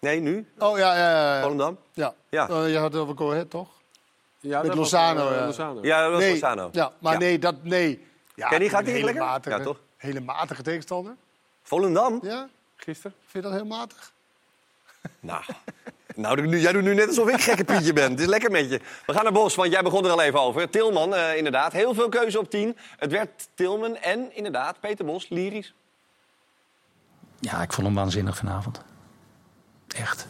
[SPEAKER 3] Nee, nu?
[SPEAKER 4] Oh, ja, ja, ja. ja.
[SPEAKER 3] Volendam?
[SPEAKER 4] ja.
[SPEAKER 3] Ja.
[SPEAKER 4] Eh, je had het over go ahead, toch?
[SPEAKER 5] Ja,
[SPEAKER 4] Met
[SPEAKER 5] dat was,
[SPEAKER 4] Lozano,
[SPEAKER 5] eh,
[SPEAKER 4] ja.
[SPEAKER 5] Lozano.
[SPEAKER 3] Ja, dat was
[SPEAKER 4] nee,
[SPEAKER 3] Lozano.
[SPEAKER 4] Ja, maar
[SPEAKER 3] Ja.
[SPEAKER 4] nee, dat nee. Ja,
[SPEAKER 3] Ken je, gaat
[SPEAKER 4] hele
[SPEAKER 3] lekker?
[SPEAKER 4] matige,
[SPEAKER 3] Ja, toch?
[SPEAKER 4] hele matige tegenstander.
[SPEAKER 3] Volendam?
[SPEAKER 4] Ja,
[SPEAKER 5] Gisteren?
[SPEAKER 4] vind je dat heel matig?
[SPEAKER 3] Nou, nou jij doet nu net alsof ik gekke Pietje ben. Het is lekker met je. We gaan naar Bos, want jij begon er al even over. Tilman, eh, inderdaad. Heel veel keuze op 10. Het werd Tilman en inderdaad Peter Bos, lyrisch.
[SPEAKER 12] Ja, ik vond hem waanzinnig vanavond. Echt.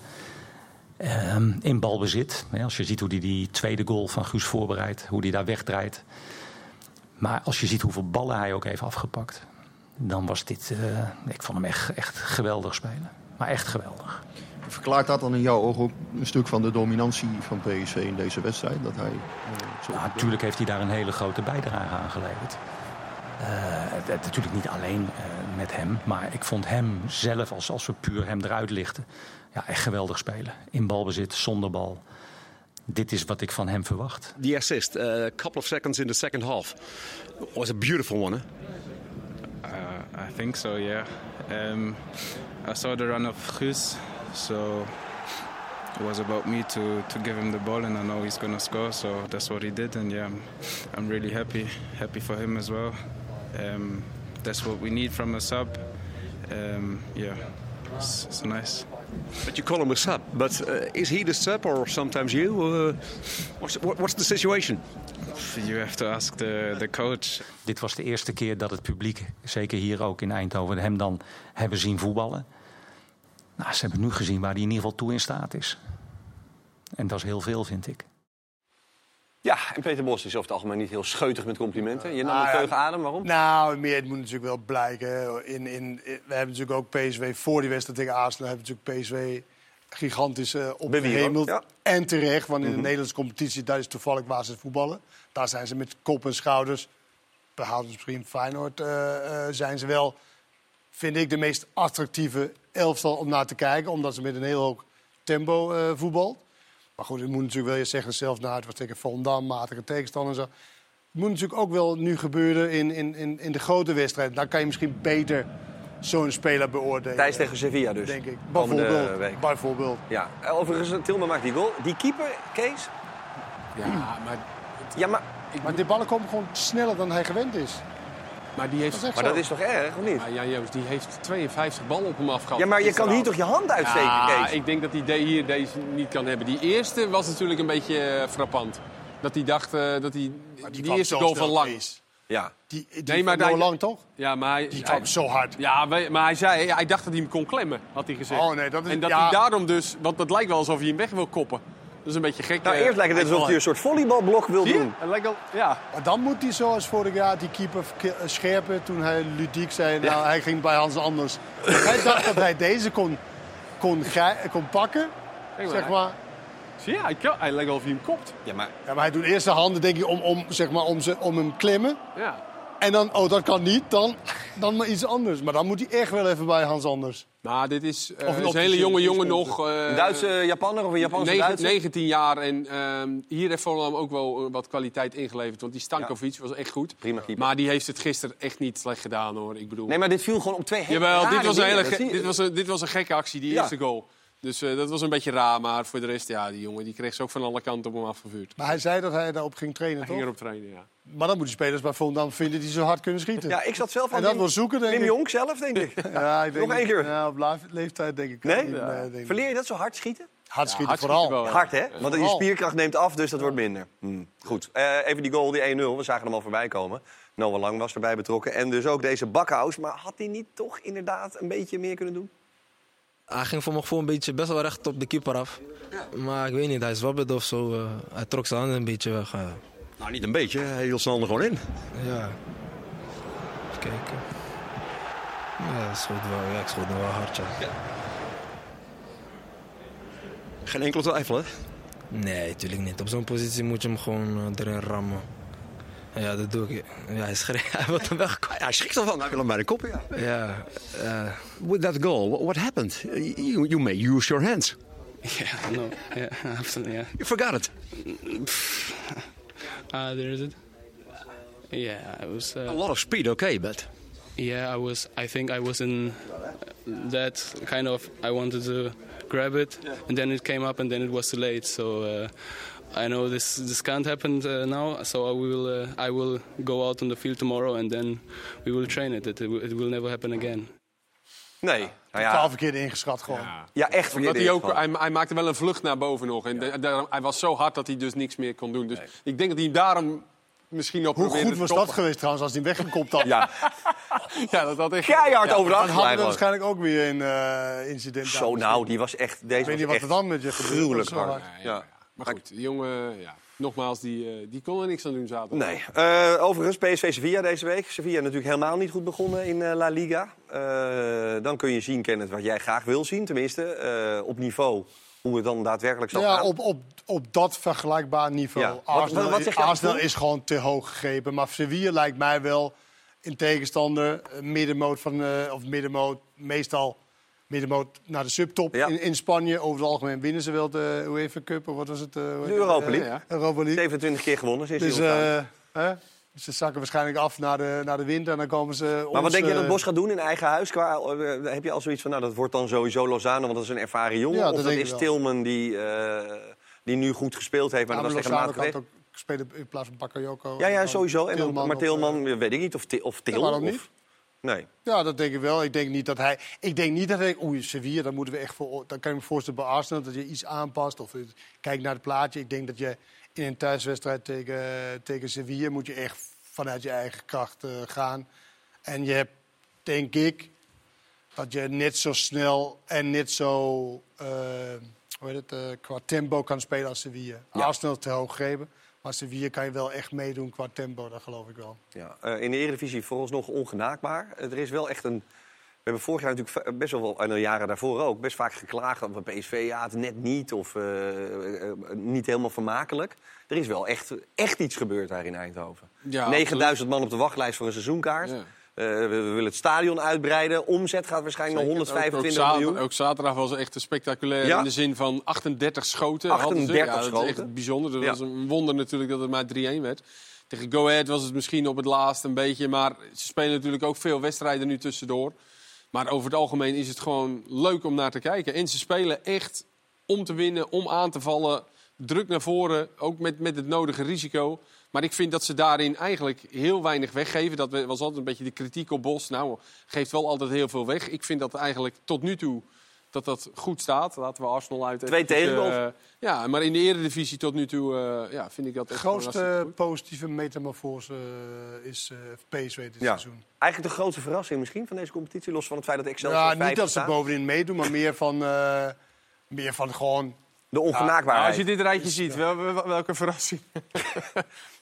[SPEAKER 12] Ehm, in balbezit. Als je ziet hoe hij die tweede goal van Guus voorbereidt, hoe hij daar wegdraait. Maar als je ziet hoeveel ballen hij ook heeft afgepakt, dan was dit. eh, ik vond hem echt, echt geweldig spelen. Maar echt geweldig.
[SPEAKER 13] Verklaart dat dan in jouw ogen ook een stuk van de dominantie van PSV in deze wedstrijd? Dat hij, zo
[SPEAKER 12] Nou, natuurlijk heeft hij daar een hele grote bijdrage aan geleverd. Eh, het- het- natuurlijk niet alleen eh, met hem, maar ik vond hem zelf, als, als we puur hem eruit lichten, ja, echt geweldig spelen. In balbezit, zonder bal. Dit is wat ik van hem verwacht.
[SPEAKER 14] The assist, a couple of seconds in the second half, was a beautiful one. Huh?
[SPEAKER 15] Uh, I think so, yeah. Um, I saw the run of Guus, so it was about me to, to give him the ball, and I know he's gonna score, so that's what he did, and yeah, I'm, I'm really happy, happy for him as well. Um, that's what we need from a sub. Um, yeah, it's, it's nice.
[SPEAKER 14] But you call him a sub, but uh, is he the sub or sometimes you? Uh, what's, what, what's the situation?
[SPEAKER 15] You have to ask the, the coach.
[SPEAKER 12] Dit was de eerste keer dat het publiek, zeker hier ook in Eindhoven, hem dan hebben zien voetballen. Nou, ze hebben nu gezien waar hij in ieder geval toe in staat is. En dat is heel veel, vind ik.
[SPEAKER 3] Ja, en Peter Bos is over het algemeen niet heel scheutig met complimenten. Je nam
[SPEAKER 4] Nou
[SPEAKER 3] een
[SPEAKER 4] ja,
[SPEAKER 3] teugen adem, waarom?
[SPEAKER 4] Nou, meer, het moet natuurlijk wel blijken. In, in, we hebben natuurlijk ook PSV voor die wedstrijd tegen Arsenal... hebben we natuurlijk PSV gigantisch uh, opgehemeld.
[SPEAKER 3] Ja.
[SPEAKER 4] En terecht, want in
[SPEAKER 3] Mhm.
[SPEAKER 4] de Nederlandse competitie... daar is toevallig waar ze voetballen. Daar zijn ze met kop en schouders... behalve misschien Feyenoord, eh, eh, zijn ze wel... vind ik de meest attractieve elftal om naar te kijken. Omdat ze met een heel hoog tempo eh voetbalt. Maar goed, het moet natuurlijk wel je zeggen zelf na. Het was tegen Volendam, matige tegenstander en zo. Het moet natuurlijk ook wel nu gebeuren in, in, in, in de grote wedstrijd. Dan kan je misschien beter zo'n speler beoordelen.
[SPEAKER 3] Thijs tegen Sevilla dus.
[SPEAKER 4] Denk ik. Bijvoorbeeld. Bijvoorbeeld.
[SPEAKER 3] Ja, overigens, Tilman maakt die goal. Die keeper, Kees?
[SPEAKER 5] Ja, maar...
[SPEAKER 3] Ja, maar...
[SPEAKER 4] Maar die ballen komen gewoon sneller dan hij gewend is.
[SPEAKER 5] Maar die heeft...
[SPEAKER 4] Dat is
[SPEAKER 3] Maar dat is toch erg, of niet?
[SPEAKER 5] Maar Jan Joost, die heeft 52 ballen op hem afgehad.
[SPEAKER 3] Ja, maar je kan hier toch je hand uitsteken,
[SPEAKER 5] ja,
[SPEAKER 3] Kees?
[SPEAKER 5] ik denk dat hij de- hier deze niet kan hebben. Die eerste was natuurlijk een beetje eh, frappant. Dat hij dacht eh, dat hij... Die,
[SPEAKER 4] kwam
[SPEAKER 5] eerste
[SPEAKER 4] zo
[SPEAKER 5] goal van lang.
[SPEAKER 4] Kees.
[SPEAKER 3] Ja.
[SPEAKER 4] Die, die
[SPEAKER 5] Nee, maar
[SPEAKER 4] Lang toch?
[SPEAKER 5] Ja, maar hij,
[SPEAKER 4] Die kwam zo hard.
[SPEAKER 5] Ja, maar hij zei, hij dacht dat hij hem kon klemmen, had hij gezegd.
[SPEAKER 4] Oh, nee, dat is-
[SPEAKER 5] en dat
[SPEAKER 4] ja.
[SPEAKER 5] hij daarom dus, want het lijkt wel alsof hij hem weg wil koppen. Dat is een beetje gek.
[SPEAKER 3] Nou,
[SPEAKER 5] eh,
[SPEAKER 3] eerst lijkt het alsof hij een soort volleybalblok wil doen.
[SPEAKER 5] Lijkt ja.
[SPEAKER 4] Maar dan moet hij zoals vorig jaar die keeper ke- scherpen toen hij ludiek zei. Nou, hij ging bij Hans Anders. hij dacht dat hij deze kon, kon, kon pakken.
[SPEAKER 5] Kijk
[SPEAKER 4] Zeg maar.
[SPEAKER 5] Zie je, hij, hij lijkt wel of hij hem kopt.
[SPEAKER 3] Ja, maar...
[SPEAKER 4] Ja, maar hij doet eerst de handen denk ik, om, om, zeg maar, om, ze, om hem klemmen.
[SPEAKER 5] Ja.
[SPEAKER 4] En dan, oh dat kan niet, dan, dan maar iets anders. Maar dan moet hij echt wel even bij Hans Anders.
[SPEAKER 5] Nou, dit is, eh,
[SPEAKER 4] Of een
[SPEAKER 5] is een hele jonge jongen nog. eh,
[SPEAKER 3] Een Duitse Japanner of een Japanse
[SPEAKER 5] negen-
[SPEAKER 3] Duitser?
[SPEAKER 5] 19 jaar en ehm, hier heeft Volendam ook wel eh, wat kwaliteit ingeleverd. Want die Stankovic was echt goed.
[SPEAKER 3] Prima keeper.
[SPEAKER 5] Maar die heeft het gisteren echt niet slecht gedaan hoor. Ik bedoel...
[SPEAKER 3] Nee, maar dit viel gewoon op twee hele
[SPEAKER 5] Jawel, dit was, een hele dit, was een, dit was een gekke actie, die
[SPEAKER 3] Ja.
[SPEAKER 5] eerste goal. Dus eh, dat was een beetje raar, maar voor de rest, ja, die jongen die kreeg ze ook van alle kanten op hem afgevuurd.
[SPEAKER 4] Maar hij zei dat hij daarop ging trainen,
[SPEAKER 5] Hij
[SPEAKER 4] toch?
[SPEAKER 5] ging erop trainen, ja.
[SPEAKER 4] Maar dan moeten spelers bij Volendam vinden die zo hard kunnen schieten.
[SPEAKER 3] Ja, ik zat zelf aan
[SPEAKER 4] En dat
[SPEAKER 3] Wim-
[SPEAKER 4] wil zoeken, denk
[SPEAKER 3] Wim
[SPEAKER 4] ik.
[SPEAKER 3] Jong zelf, denk ik. [laughs]
[SPEAKER 4] Ja, ik denk
[SPEAKER 3] Nog één keer.
[SPEAKER 4] Ja, op leeftijd denk ik.
[SPEAKER 3] Nee?
[SPEAKER 4] denk ik.
[SPEAKER 3] Verleer je dat zo hard schieten?
[SPEAKER 4] Hard schieten
[SPEAKER 5] hard
[SPEAKER 4] vooral.
[SPEAKER 5] schieten wel,
[SPEAKER 3] Hard, hè? Want je spierkracht neemt af, dus dat wordt minder. Hm, Goed. Eh, even die goal, die 1-0. We zagen hem al voorbij komen. Noah Lang was erbij betrokken. En dus ook deze Bakhuis. Maar had hij niet toch inderdaad een beetje meer kunnen doen?
[SPEAKER 16] Hij ging voor mijn gevoel een beetje best wel recht op de keeper af. Maar ik weet niet, hij zwabberde of zo. eh, hij trok zijn handen een beetje weg. eh.
[SPEAKER 14] Nou, niet een beetje. Hij hield zijn handen gewoon in.
[SPEAKER 16] ja. Even kijken. Ja, schoot wel, ja, ik schoot wel hard, ja.
[SPEAKER 14] Geen enkele twijfel, hè?
[SPEAKER 16] Nee, natuurlijk niet. Op zo'n positie moet je hem gewoon eh, erin rammen. Ja, dat doe ik. Ja, hij schreef, [laughs] hij wil hem weg.
[SPEAKER 14] Hij schrikt ervan. Hij wil hem bij de kop, ja.
[SPEAKER 16] Ja, ja.
[SPEAKER 14] With that goal, what- what happened? You, you may use your hands. [laughs]
[SPEAKER 17] Yeah, no, yeah, [laughs] absolutely, yeah.
[SPEAKER 14] You forgot it.
[SPEAKER 17] Uh, there is it. Yeah, I was. Uh,
[SPEAKER 14] A lot of speed, okay, but...
[SPEAKER 17] Yeah, I was. I think I was in that kind of. I wanted to grab it, and then it came up, and then it was too late. So uh, I know this this can't happen uh, now. So I will. Uh, I will go out on the field tomorrow, and then we will train it. It, it will never happen again.
[SPEAKER 3] Nee. Nou
[SPEAKER 4] Totaal
[SPEAKER 3] ja,
[SPEAKER 4] verkeerd ingeschat gewoon.
[SPEAKER 3] ja, echt verkeerd.
[SPEAKER 5] Omdat hij, ook, hij, hij maakte wel een vlucht naar boven nog. En de- hij was zo hard dat hij dus niks meer kon doen. Dus ik denk dat hij daarom misschien ook
[SPEAKER 4] Hoe goed
[SPEAKER 5] te
[SPEAKER 4] was dat geweest trouwens als hij hem weggekopt had?
[SPEAKER 3] Ja. [laughs]
[SPEAKER 5] ja, dat had echt...
[SPEAKER 3] Keihard
[SPEAKER 4] Ja,
[SPEAKER 3] over de
[SPEAKER 4] Dan hadden we waarschijnlijk ook weer een eh, incident.
[SPEAKER 3] Zo, nou, die was echt... Deze
[SPEAKER 4] Ik weet niet
[SPEAKER 3] was
[SPEAKER 4] wat er dan met je
[SPEAKER 3] gruwelijk
[SPEAKER 4] Dat
[SPEAKER 3] hard. Ja.
[SPEAKER 5] Maar goed, die jongen, ja, nogmaals, die, eh, die kon er niks aan doen zaterdag.
[SPEAKER 3] Nee. Eh, overigens, PSV Sevilla deze week. Sevilla natuurlijk helemaal niet goed begonnen in eh, La Liga. Eh, dan kun je zien, Kenneth, wat jij graag wil zien. Tenminste, eh, op niveau. Hoe het dan daadwerkelijk zal
[SPEAKER 4] Ja,
[SPEAKER 3] gaan.
[SPEAKER 4] op, op, op dat vergelijkbaar niveau.
[SPEAKER 3] Ja.
[SPEAKER 4] Arsenal,
[SPEAKER 3] wat-
[SPEAKER 4] Arsenal is gewoon te hoog gegrepen. Maar Sevilla lijkt mij wel in tegenstander middenmoot van... eh, of middenmoot, meestal middenmoot naar de subtop
[SPEAKER 3] Ja.
[SPEAKER 4] in, in Spanje. Over het algemeen winnen ze wel de UEFA Cup. Of wat was het? eh,
[SPEAKER 3] De? Europa League.
[SPEAKER 4] Europa League.
[SPEAKER 3] 27 keer gewonnen sinds
[SPEAKER 4] Dus eh, hè? ze zakken waarschijnlijk af naar de, naar de winter. En dan komen ze
[SPEAKER 3] Maar
[SPEAKER 4] ons,
[SPEAKER 3] wat denk je dat
[SPEAKER 4] eh,
[SPEAKER 3] Bos gaat doen in eigen huis? Qua, heb je al zoiets van, nou, dat wordt dan sowieso Lozano, want dat is een ervaren jongen?
[SPEAKER 4] Ja,
[SPEAKER 3] of
[SPEAKER 4] dat
[SPEAKER 3] dat
[SPEAKER 4] denk ik
[SPEAKER 3] is. Tilman die, die nu goed gespeeld heeft, maar
[SPEAKER 4] Ja,
[SPEAKER 3] dat was tegen
[SPEAKER 4] Lozano
[SPEAKER 3] maat
[SPEAKER 4] kan ook spelen in plaats van Bakayoko.
[SPEAKER 3] Ja, ja, sowieso. En dan, maar
[SPEAKER 4] of,
[SPEAKER 3] Tilman, weet ik niet. Of, of Til.
[SPEAKER 4] Ja,
[SPEAKER 3] of-? Nee.
[SPEAKER 4] Ja, dat denk ik wel. Ik denk niet dat hij. Ik denk niet dat hij. Oei, Sevilla, dan moeten we echt voor. Dan kan ik me voorstellen bij Arsenal dat je iets aanpast. Of je kijkt naar het plaatje. Ik denk dat je in een thuiswedstrijd tegen, tegen Sevilla moet je echt vanuit je eigen kracht eh, gaan. En je hebt, denk ik, dat je net zo snel en net zo. eh, hoe heet het, eh, qua tempo kan spelen als Sevilla.
[SPEAKER 3] Ja.
[SPEAKER 4] Arsenal te hoog geven. Maar Sevilla kan je wel echt meedoen qua tempo, dat geloof ik wel.
[SPEAKER 3] Ja, eh, in de Eredivisie vooralsnog ongenaakbaar. Eh, er is wel echt een... We hebben vorig jaar natuurlijk best wel, wel, en de jaren daarvoor ook, best vaak geklaagd over PSV. Ja, het net niet of eh, niet helemaal vermakelijk. Er is wel echt, echt iets gebeurd daar in Eindhoven.
[SPEAKER 5] Ja,
[SPEAKER 3] 9000 man op de wachtlijst voor een seizoenkaart.
[SPEAKER 5] Ja.
[SPEAKER 3] Eh, we, willen het stadion uitbreiden. Omzet gaat waarschijnlijk naar
[SPEAKER 5] Zeker. Ook-
[SPEAKER 3] 125
[SPEAKER 5] ook, zater-
[SPEAKER 3] miljoen.
[SPEAKER 5] Ook zaterdag was echt een spectaculair
[SPEAKER 3] Ja.
[SPEAKER 5] in de zin van 38 schoten. hadden ze.
[SPEAKER 3] 38
[SPEAKER 5] ja, dat is echt bijzonder. Dat
[SPEAKER 3] Ja.
[SPEAKER 5] was een wonder natuurlijk dat het maar 3-1 werd. Tegen Go Ahead was het misschien op het laatst een beetje. Maar ze spelen natuurlijk ook veel wedstrijden nu tussendoor. Maar over het algemeen is het gewoon leuk om naar te kijken. En ze spelen echt om te winnen, om aan te vallen. Druk naar voren, ook met, met het nodige risico. Maar ik vind dat ze daarin eigenlijk heel weinig weggeven. Dat was altijd een beetje de kritiek op Bos. Nou, geeft wel altijd heel veel weg. Ik vind dat eigenlijk tot nu toe dat dat goed staat. Laten we Arsenal uit.
[SPEAKER 3] Twee tegengoals.
[SPEAKER 5] eh, ja, maar in de eredivisie tot nu toe eh, ja, vind ik dat
[SPEAKER 4] De grootste positieve metamorfose eh, is eh, PSV dit
[SPEAKER 3] Ja.
[SPEAKER 4] seizoen.
[SPEAKER 3] Eigenlijk de grootste verrassing misschien van deze competitie. Los van het feit dat Excelsior
[SPEAKER 4] Ja, niet dat ze bovenin meedoen, maar meer van, eh, meer van gewoon...
[SPEAKER 3] De ongenaakbaarheid.
[SPEAKER 5] als je dit rijtje ziet, wel, wel- welke verrassing. [laughs]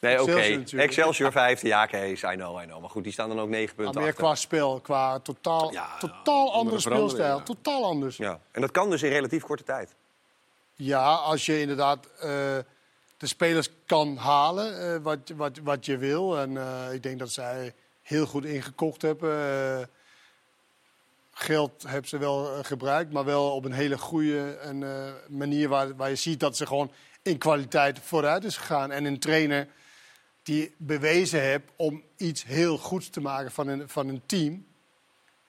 [SPEAKER 3] Nee, oké.
[SPEAKER 4] Excelsior natuurlijk.
[SPEAKER 3] Excelsior ja, Kees, I know, I know. Maar goed, die staan dan ook negen
[SPEAKER 4] Maar
[SPEAKER 3] punten
[SPEAKER 4] meer
[SPEAKER 3] achter.
[SPEAKER 4] qua spel, qua totaal, totaal andere speelstijl.
[SPEAKER 5] ja.
[SPEAKER 4] Totaal anders.
[SPEAKER 3] Ja. En dat kan dus in relatief korte tijd.
[SPEAKER 4] Ja, als je inderdaad eh, de spelers kan halen eh, wat, wat, wat je wil. En eh, ik denk dat zij heel goed ingekocht hebben. Eh, geld hebben ze wel eh, gebruikt, maar wel op een hele goede en, eh, manier waar, waar je ziet dat ze gewoon in kwaliteit vooruit is gegaan. En een trainer die bewezen heeft om iets heel goeds te maken van een, van een team.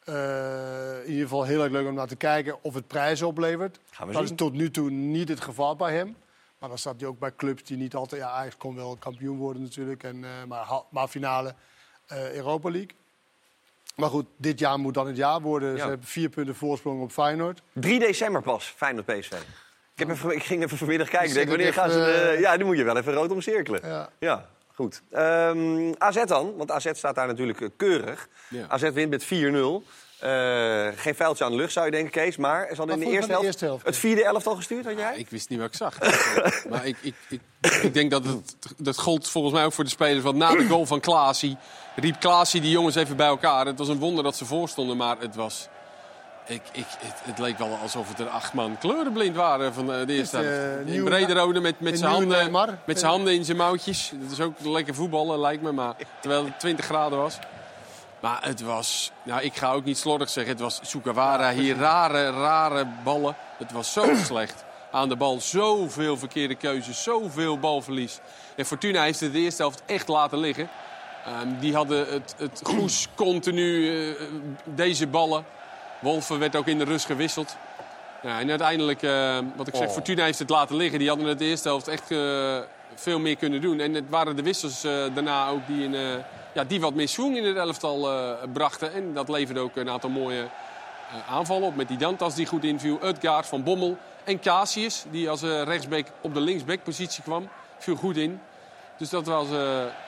[SPEAKER 4] Eh, in ieder geval heel erg leuk om naar te kijken of het prijzen oplevert. Dat
[SPEAKER 3] zien.
[SPEAKER 4] is tot nu toe niet het geval bij hem. Maar dan staat hij ook bij clubs die niet altijd... Ja, Ajax kon wel kampioen worden natuurlijk. En, maar, maar finale Europa League. Maar goed, dit jaar moet dan het jaar worden.
[SPEAKER 3] Ja.
[SPEAKER 4] Ze hebben vier punten voorsprong op Feyenoord.
[SPEAKER 3] 3 december pas, Feyenoord PSV. Ik, heb even, ik ging even vanmiddag kijken. Denk, wanneer gaan ze...
[SPEAKER 4] eh,
[SPEAKER 3] ja, die moet je wel even rood omcirkelen.
[SPEAKER 4] Ja.
[SPEAKER 3] Ja, goed. Ehm, AZ dan, want AZ staat daar natuurlijk eh, keurig.
[SPEAKER 5] Ja.
[SPEAKER 3] AZ wint met 4-0. Eh, geen vuiltje aan de lucht zou je denken, Kees. Maar ze hadden in de eerste helft,
[SPEAKER 4] de eerste helft,
[SPEAKER 3] het vierde elftal gestuurd, had jij?
[SPEAKER 5] Ik wist niet wat ik zag. [laughs] maar ik, ik, ik, ik denk dat het dat gold volgens mij ook voor de spelers. Want na de goal van Klaasie riep Klaasie die jongens even bij elkaar. Het was een wonder dat ze voorstonden, maar het was... Ik, ik, het, het leek wel alsof het er acht man kleurenblind waren van de, de eerste helft.
[SPEAKER 4] eh,
[SPEAKER 5] In
[SPEAKER 4] nieuw-
[SPEAKER 5] Brederode met, met
[SPEAKER 4] een
[SPEAKER 5] zijn handen, met zijn handen in zijn mouwtjes. Dat is ook lekker voetballen, lijkt me. Maar terwijl het 20 graden was. Maar het was, nou ik ga ook niet slordig zeggen, het was Sukawara hier, rare, rare ballen. Het was zo [clears throat] slecht. Aan de bal zoveel verkeerde keuzes, zoveel balverlies. En Fortuna heeft het de eerste helft echt laten liggen. Ehm, die hadden het, het [clears throat] Goes continu, eh, deze ballen. Wolven werd ook in de rust gewisseld. Ja, en uiteindelijk, eh, wat ik zeg,
[SPEAKER 3] Oh.
[SPEAKER 5] Fortuna heeft het laten liggen. Die hadden het de eerste helft echt eh, veel meer kunnen doen. En het waren de wissels daarna ook die, een, eh, ja, die wat meer swing in het elftal eh, brachten. En dat leverde ook een aantal mooie eh, aanvallen op. Met die Dantas die goed inviel, Utgaard, Van Bommel en Casius. Die als eh, rechtsback op de linksbackpositie kwam. Viel goed in. Dus dat, was,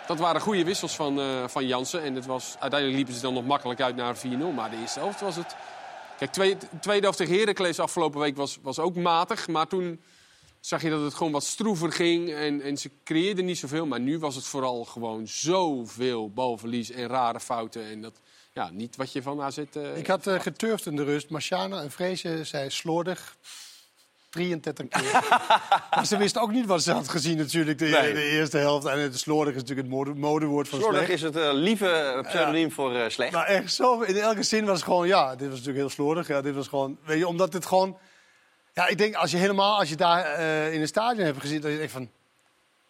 [SPEAKER 5] dat waren goede wissels van, van Jansen. En het was, uiteindelijk liepen ze dan nog makkelijk uit naar 4-0. Maar de eerste helft was het... Kijk, twee, de tweede helft tegen Heracles afgelopen week was, was ook matig. Maar toen zag je dat het gewoon wat stroever ging. En, en ze creëerden niet zoveel. Maar nu was het vooral gewoon zoveel balverlies en rare fouten. En dat, ja, niet wat je van AZ... eh,
[SPEAKER 4] Ik had eh, geturfd in de rust. Marciana en Vreesje zei slordig. 33 keer. [laughs] maar ze wisten ook niet wat ze had gezien natuurlijk de,
[SPEAKER 3] Nee.
[SPEAKER 4] de eerste helft. En het slordig is natuurlijk het mode- modewoord van
[SPEAKER 3] Slordig
[SPEAKER 4] slecht.
[SPEAKER 3] is het eh, lieve pseudoniem voor eh, slecht.
[SPEAKER 4] Maar echt zo, in elke zin was het gewoon, ja, dit was natuurlijk heel slordig. Ja, dit was gewoon, weet je, omdat het gewoon... Ja, ik denk, als je helemaal, als je daar eh, in een stadion hebt gezien, dat je denkt van...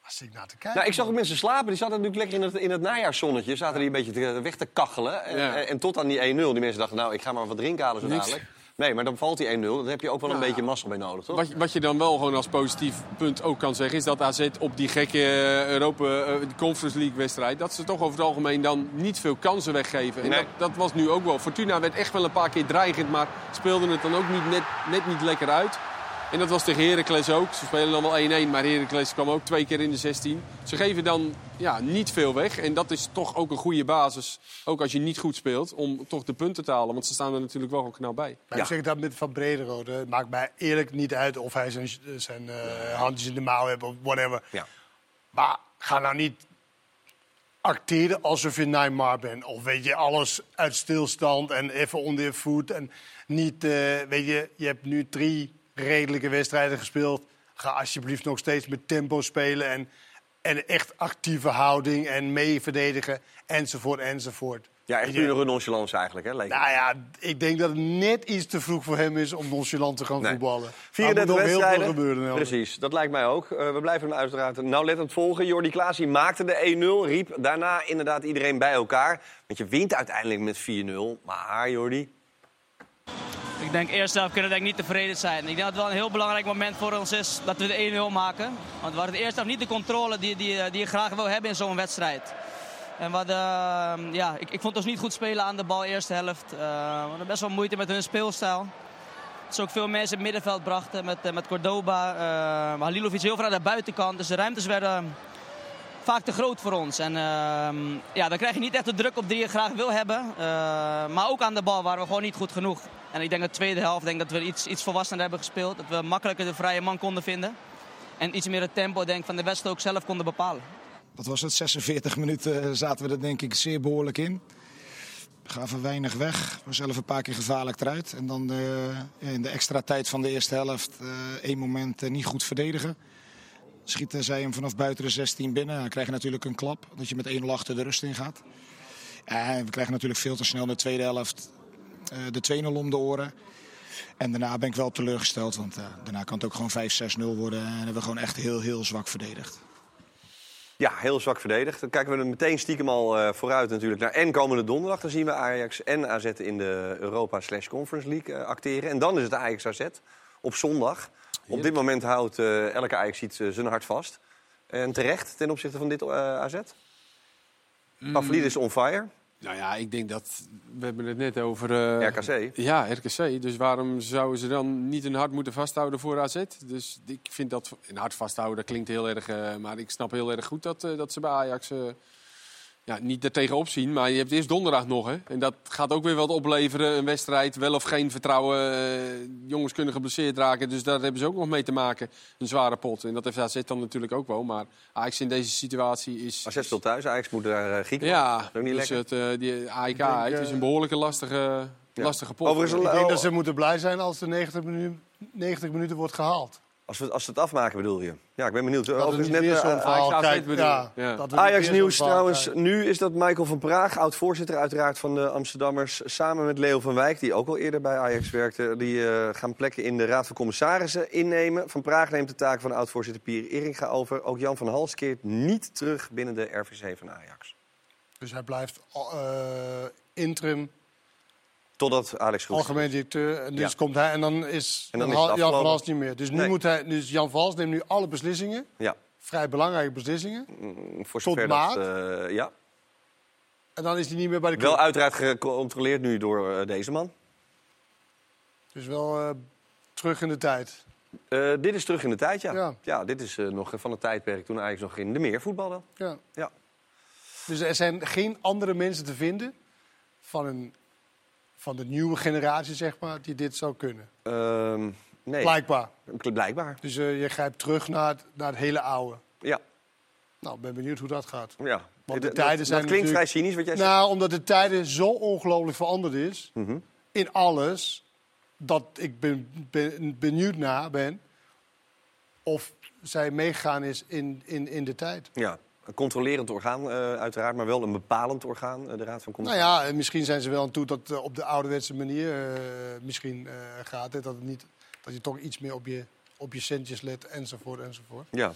[SPEAKER 4] Zit ik naar te kijken?
[SPEAKER 3] Nou, ik zag ook mensen slapen. Die zaten natuurlijk lekker in het, in het najaarszonnetje. Zaten die een beetje te, weg te kachelen. En,
[SPEAKER 5] Ja.
[SPEAKER 3] en, en tot aan die 1-0. Die mensen dachten, nou, ik ga maar wat drinken halen zo dadelijk. Nee, maar dan valt die 1-0. Dan heb je ook wel een
[SPEAKER 5] Nou,
[SPEAKER 3] beetje mazzel bij nodig, toch?
[SPEAKER 5] Wat, je- wat je dan wel gewoon als positief punt ook kan zeggen... is dat AZ op die gekke eh, Europa eh, Conference League wedstrijd... dat ze toch over het algemeen dan niet veel kansen weggeven. En
[SPEAKER 3] Nee.
[SPEAKER 5] dat, dat was nu ook wel. Fortuna werd echt wel een paar keer dreigend... maar speelde het dan ook niet net, net niet lekker uit. En dat was tegen Heracles ook. Ze spelen dan wel 1-1, maar Heracles kwam ook twee keer in de 16. Ze geven dan ja, niet veel weg. En dat is toch ook een goede basis, ook als je niet goed speelt... om toch de punten te halen. Want ze staan er natuurlijk wel gewoon knap bij.
[SPEAKER 4] Maar ik zeg dat met Van Brederode. Het maakt mij eerlijk niet uit of hij zijn, zijn eh, handjes in de mouw heeft of whatever.
[SPEAKER 3] Ja.
[SPEAKER 4] Maar ga nou niet acteren alsof je Neymar bent. Of weet je, alles uit stilstand en even onder je voet. En niet, eh, weet je, je hebt nu drie redelijke wedstrijden gespeeld. Ga alsjeblieft nog steeds met tempo spelen. En, en echt actieve houding en mee verdedigen. Enzovoort, enzovoort.
[SPEAKER 3] Ja, echt pure nonchalance eigenlijk, hè? Leek
[SPEAKER 4] nou ja, ik denk dat het net iets te vroeg voor hem is om nonchalant te gaan
[SPEAKER 3] Nee.
[SPEAKER 4] voetballen. Maar er
[SPEAKER 3] 34
[SPEAKER 4] moet nog heel veel
[SPEAKER 3] wedstrijden.
[SPEAKER 4] gebeuren.
[SPEAKER 3] Precies, dat lijkt mij ook. Eh, we blijven hem uiteraard nauwlettend volgen. Jordi Klaas maakte de 1-0, riep daarna inderdaad iedereen bij elkaar. Want je wint uiteindelijk met 4-0. Maar Jordi,
[SPEAKER 18] Ik denk eerst zelf kunnen we denk niet tevreden zijn. Ik denk dat het wel een heel belangrijk moment voor ons is dat we de 1-0 maken. Want we hadden de eerste helft niet de controle die, die, die je graag wil hebben in zo'n wedstrijd. En hadden, eh, ja, ik, ik vond ons niet goed spelen aan de bal eerste helft. Eh, we hadden best wel moeite met hun speelstijl. Ze ook veel mensen in het middenveld brachten met, eh, met Cordoba. eh Halilovic heel veel aan de buitenkant. Dus de ruimtes werden vaak te groot voor ons. En ehm, ja, dan krijg je niet echt de druk op die je graag wil hebben. Eh, maar ook aan de bal waren we gewoon niet goed genoeg. En ik denk dat de tweede helft denk dat we iets, iets volwassener hebben gespeeld. Dat we makkelijker de vrije man konden vinden. En iets meer het tempo denk, van de wedstrijd ook zelf konden bepalen.
[SPEAKER 19] Dat was het, 46 minuten eh, zaten we er denk ik zeer behoorlijk in. Gaven weinig weg, we zelf een paar keer gevaarlijk eruit. En dan eh, in de extra tijd van de eerste helft één moment niet goed verdedigen. Schieten zij hem vanaf buiten de 16 binnen. Dan krijg je natuurlijk een klap, dat je met 1-0 achter de rust ingaat. En we krijgen natuurlijk veel te snel in de tweede helft eh, de 2-0 om de oren. En daarna ben ik wel teleurgesteld, want eh, daarna kan het ook gewoon 5-6-0 worden. En hebben we gewoon echt heel, heel zwak verdedigd.
[SPEAKER 3] ja, heel zwak verdedigd. Dan kijken we er meteen stiekem al eh, vooruit natuurlijk naar en komende donderdag. Dan zien we Ajax en AZ in de Europa Conference League acteren. En dan is het Ajax AZ op zondag. Op dit moment houdt eh, elke Ajax iets zijn hart vast. En terecht ten opzichte van dit eh, AZ. Pavlidis on fire.
[SPEAKER 5] Nou ja, ik denk dat... We hebben het net over... eh,
[SPEAKER 3] RKC.
[SPEAKER 5] Ja, RKC. Dus waarom zouden ze dan niet hun hart moeten vasthouden voor AZ? Dus ik vind dat... Een hart vasthouden, dat klinkt heel erg... eh, maar ik snap heel erg goed dat, eh, dat ze bij Ajax... ja, niet er tegenop zien, maar je hebt eerst donderdag nog. Hè? En dat gaat ook weer wat opleveren, een wedstrijd. Wel of geen vertrouwen. eh, jongens kunnen geblesseerd raken, dus daar hebben ze ook nog mee te maken. Een zware pot. En dat heeft AZ dan natuurlijk ook wel. Maar Ajax in deze situatie is...
[SPEAKER 3] AZ speelt thuis, Ajax moet daar uh, Griekenland.
[SPEAKER 5] Ja,
[SPEAKER 3] Dat is ook niet
[SPEAKER 5] dus
[SPEAKER 3] lekker.
[SPEAKER 5] het, eh, die AIK
[SPEAKER 4] denk,
[SPEAKER 5] uit is een behoorlijke lastige, lastige pot.
[SPEAKER 3] Overigens,
[SPEAKER 4] Ik denk dat ze moeten blij zijn als de 90 minuten, 90 minuten wordt gehaald.
[SPEAKER 3] Als we, als we het afmaken bedoel je? Ja, ik ben benieuwd.
[SPEAKER 4] Dat weer
[SPEAKER 3] eh,
[SPEAKER 4] zo'n verhaal
[SPEAKER 3] Ajax-
[SPEAKER 4] Ja,
[SPEAKER 3] nieuws trouwens. Nu is dat Michael van Praag, oud-voorzitter uiteraard van de Amsterdammers... samen met Leo van Wijk, die ook al eerder bij Ajax werkte... die eh, gaan plekken in de Raad van Commissarissen innemen. Van Praag neemt de taak van oud-voorzitter Pierre Eringa over. Ook Jan van Hals keert niet terug binnen de RVC van Ajax.
[SPEAKER 4] Dus hij blijft eh, interim
[SPEAKER 3] Totdat Alex Groes...
[SPEAKER 4] algemeen directeur. Dus
[SPEAKER 3] Ja.
[SPEAKER 4] komt hij en dan is,
[SPEAKER 3] En dan is
[SPEAKER 4] Jan van. Hals niet meer. Dus nu
[SPEAKER 3] Nee.
[SPEAKER 4] moet hij, dus Jan van Hals neemt nu alle beslissingen.
[SPEAKER 3] Ja,
[SPEAKER 4] Vrij belangrijke beslissingen.
[SPEAKER 3] voor
[SPEAKER 4] Tot maart.
[SPEAKER 3] dat... eh, ja.
[SPEAKER 4] En dan is hij niet meer bij de club.
[SPEAKER 3] Wel uiteraard gecontroleerd nu door eh, deze man.
[SPEAKER 4] Dus wel eh, terug in de tijd.
[SPEAKER 3] Dit is terug in de tijd, ja. Ja, dit is nog van het tijdperk toen Ajax nog in de meer voetbalde.
[SPEAKER 4] Ja.
[SPEAKER 3] Ja.
[SPEAKER 4] Dus er zijn geen andere mensen te vinden van, een, van de nieuwe generatie, zeg maar, die dit zou kunnen.
[SPEAKER 3] Ehm, nee.
[SPEAKER 4] Blijkbaar.
[SPEAKER 3] Blijkbaar.
[SPEAKER 4] Dus eh, je grijpt terug naar het, naar het hele oude.
[SPEAKER 3] Ja.
[SPEAKER 4] Nou, ben benieuwd hoe dat gaat.
[SPEAKER 3] Ja.
[SPEAKER 4] Want de
[SPEAKER 3] Dat-
[SPEAKER 4] tijden
[SPEAKER 3] dat
[SPEAKER 4] zijn
[SPEAKER 3] klinkt vrij cynisch wat jij zegt.
[SPEAKER 4] Nou, omdat de tijden zo ongelooflijk veranderd is.
[SPEAKER 3] Mhm.
[SPEAKER 4] In alles. Dat ik ben, ben- benieuwd naar ben. Of zij meegaan is in, in, in de tijd.
[SPEAKER 3] Ja, een controlerend orgaan eh, uiteraard, maar wel een bepalend orgaan, eh, de Raad van
[SPEAKER 4] Nou
[SPEAKER 3] Commissarissen.
[SPEAKER 4] ja, en misschien zijn ze wel aan toe dat het op de ouderwetse manier eh, misschien eh, gaat. Hè, dat, het niet, dat je toch iets meer op je, op je centjes let, enzovoort, enzovoort.
[SPEAKER 3] Ja.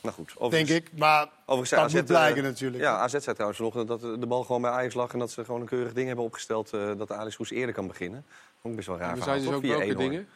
[SPEAKER 3] Nou goed.
[SPEAKER 4] Denk
[SPEAKER 3] overigens-
[SPEAKER 4] ik, maar
[SPEAKER 3] overigens
[SPEAKER 4] dat
[SPEAKER 3] zei
[SPEAKER 4] moet
[SPEAKER 3] eh,
[SPEAKER 4] blijken natuurlijk.
[SPEAKER 3] Ja, AZ zei trouwens vanochtend dat de bal gewoon bij Ajax lag... en dat ze gewoon een keurig ding hebben opgesteld eh, dat de Alex Roes eerder kan beginnen. Ook best wel raar
[SPEAKER 5] zeiden ze
[SPEAKER 3] toch?
[SPEAKER 5] ook welke dingen?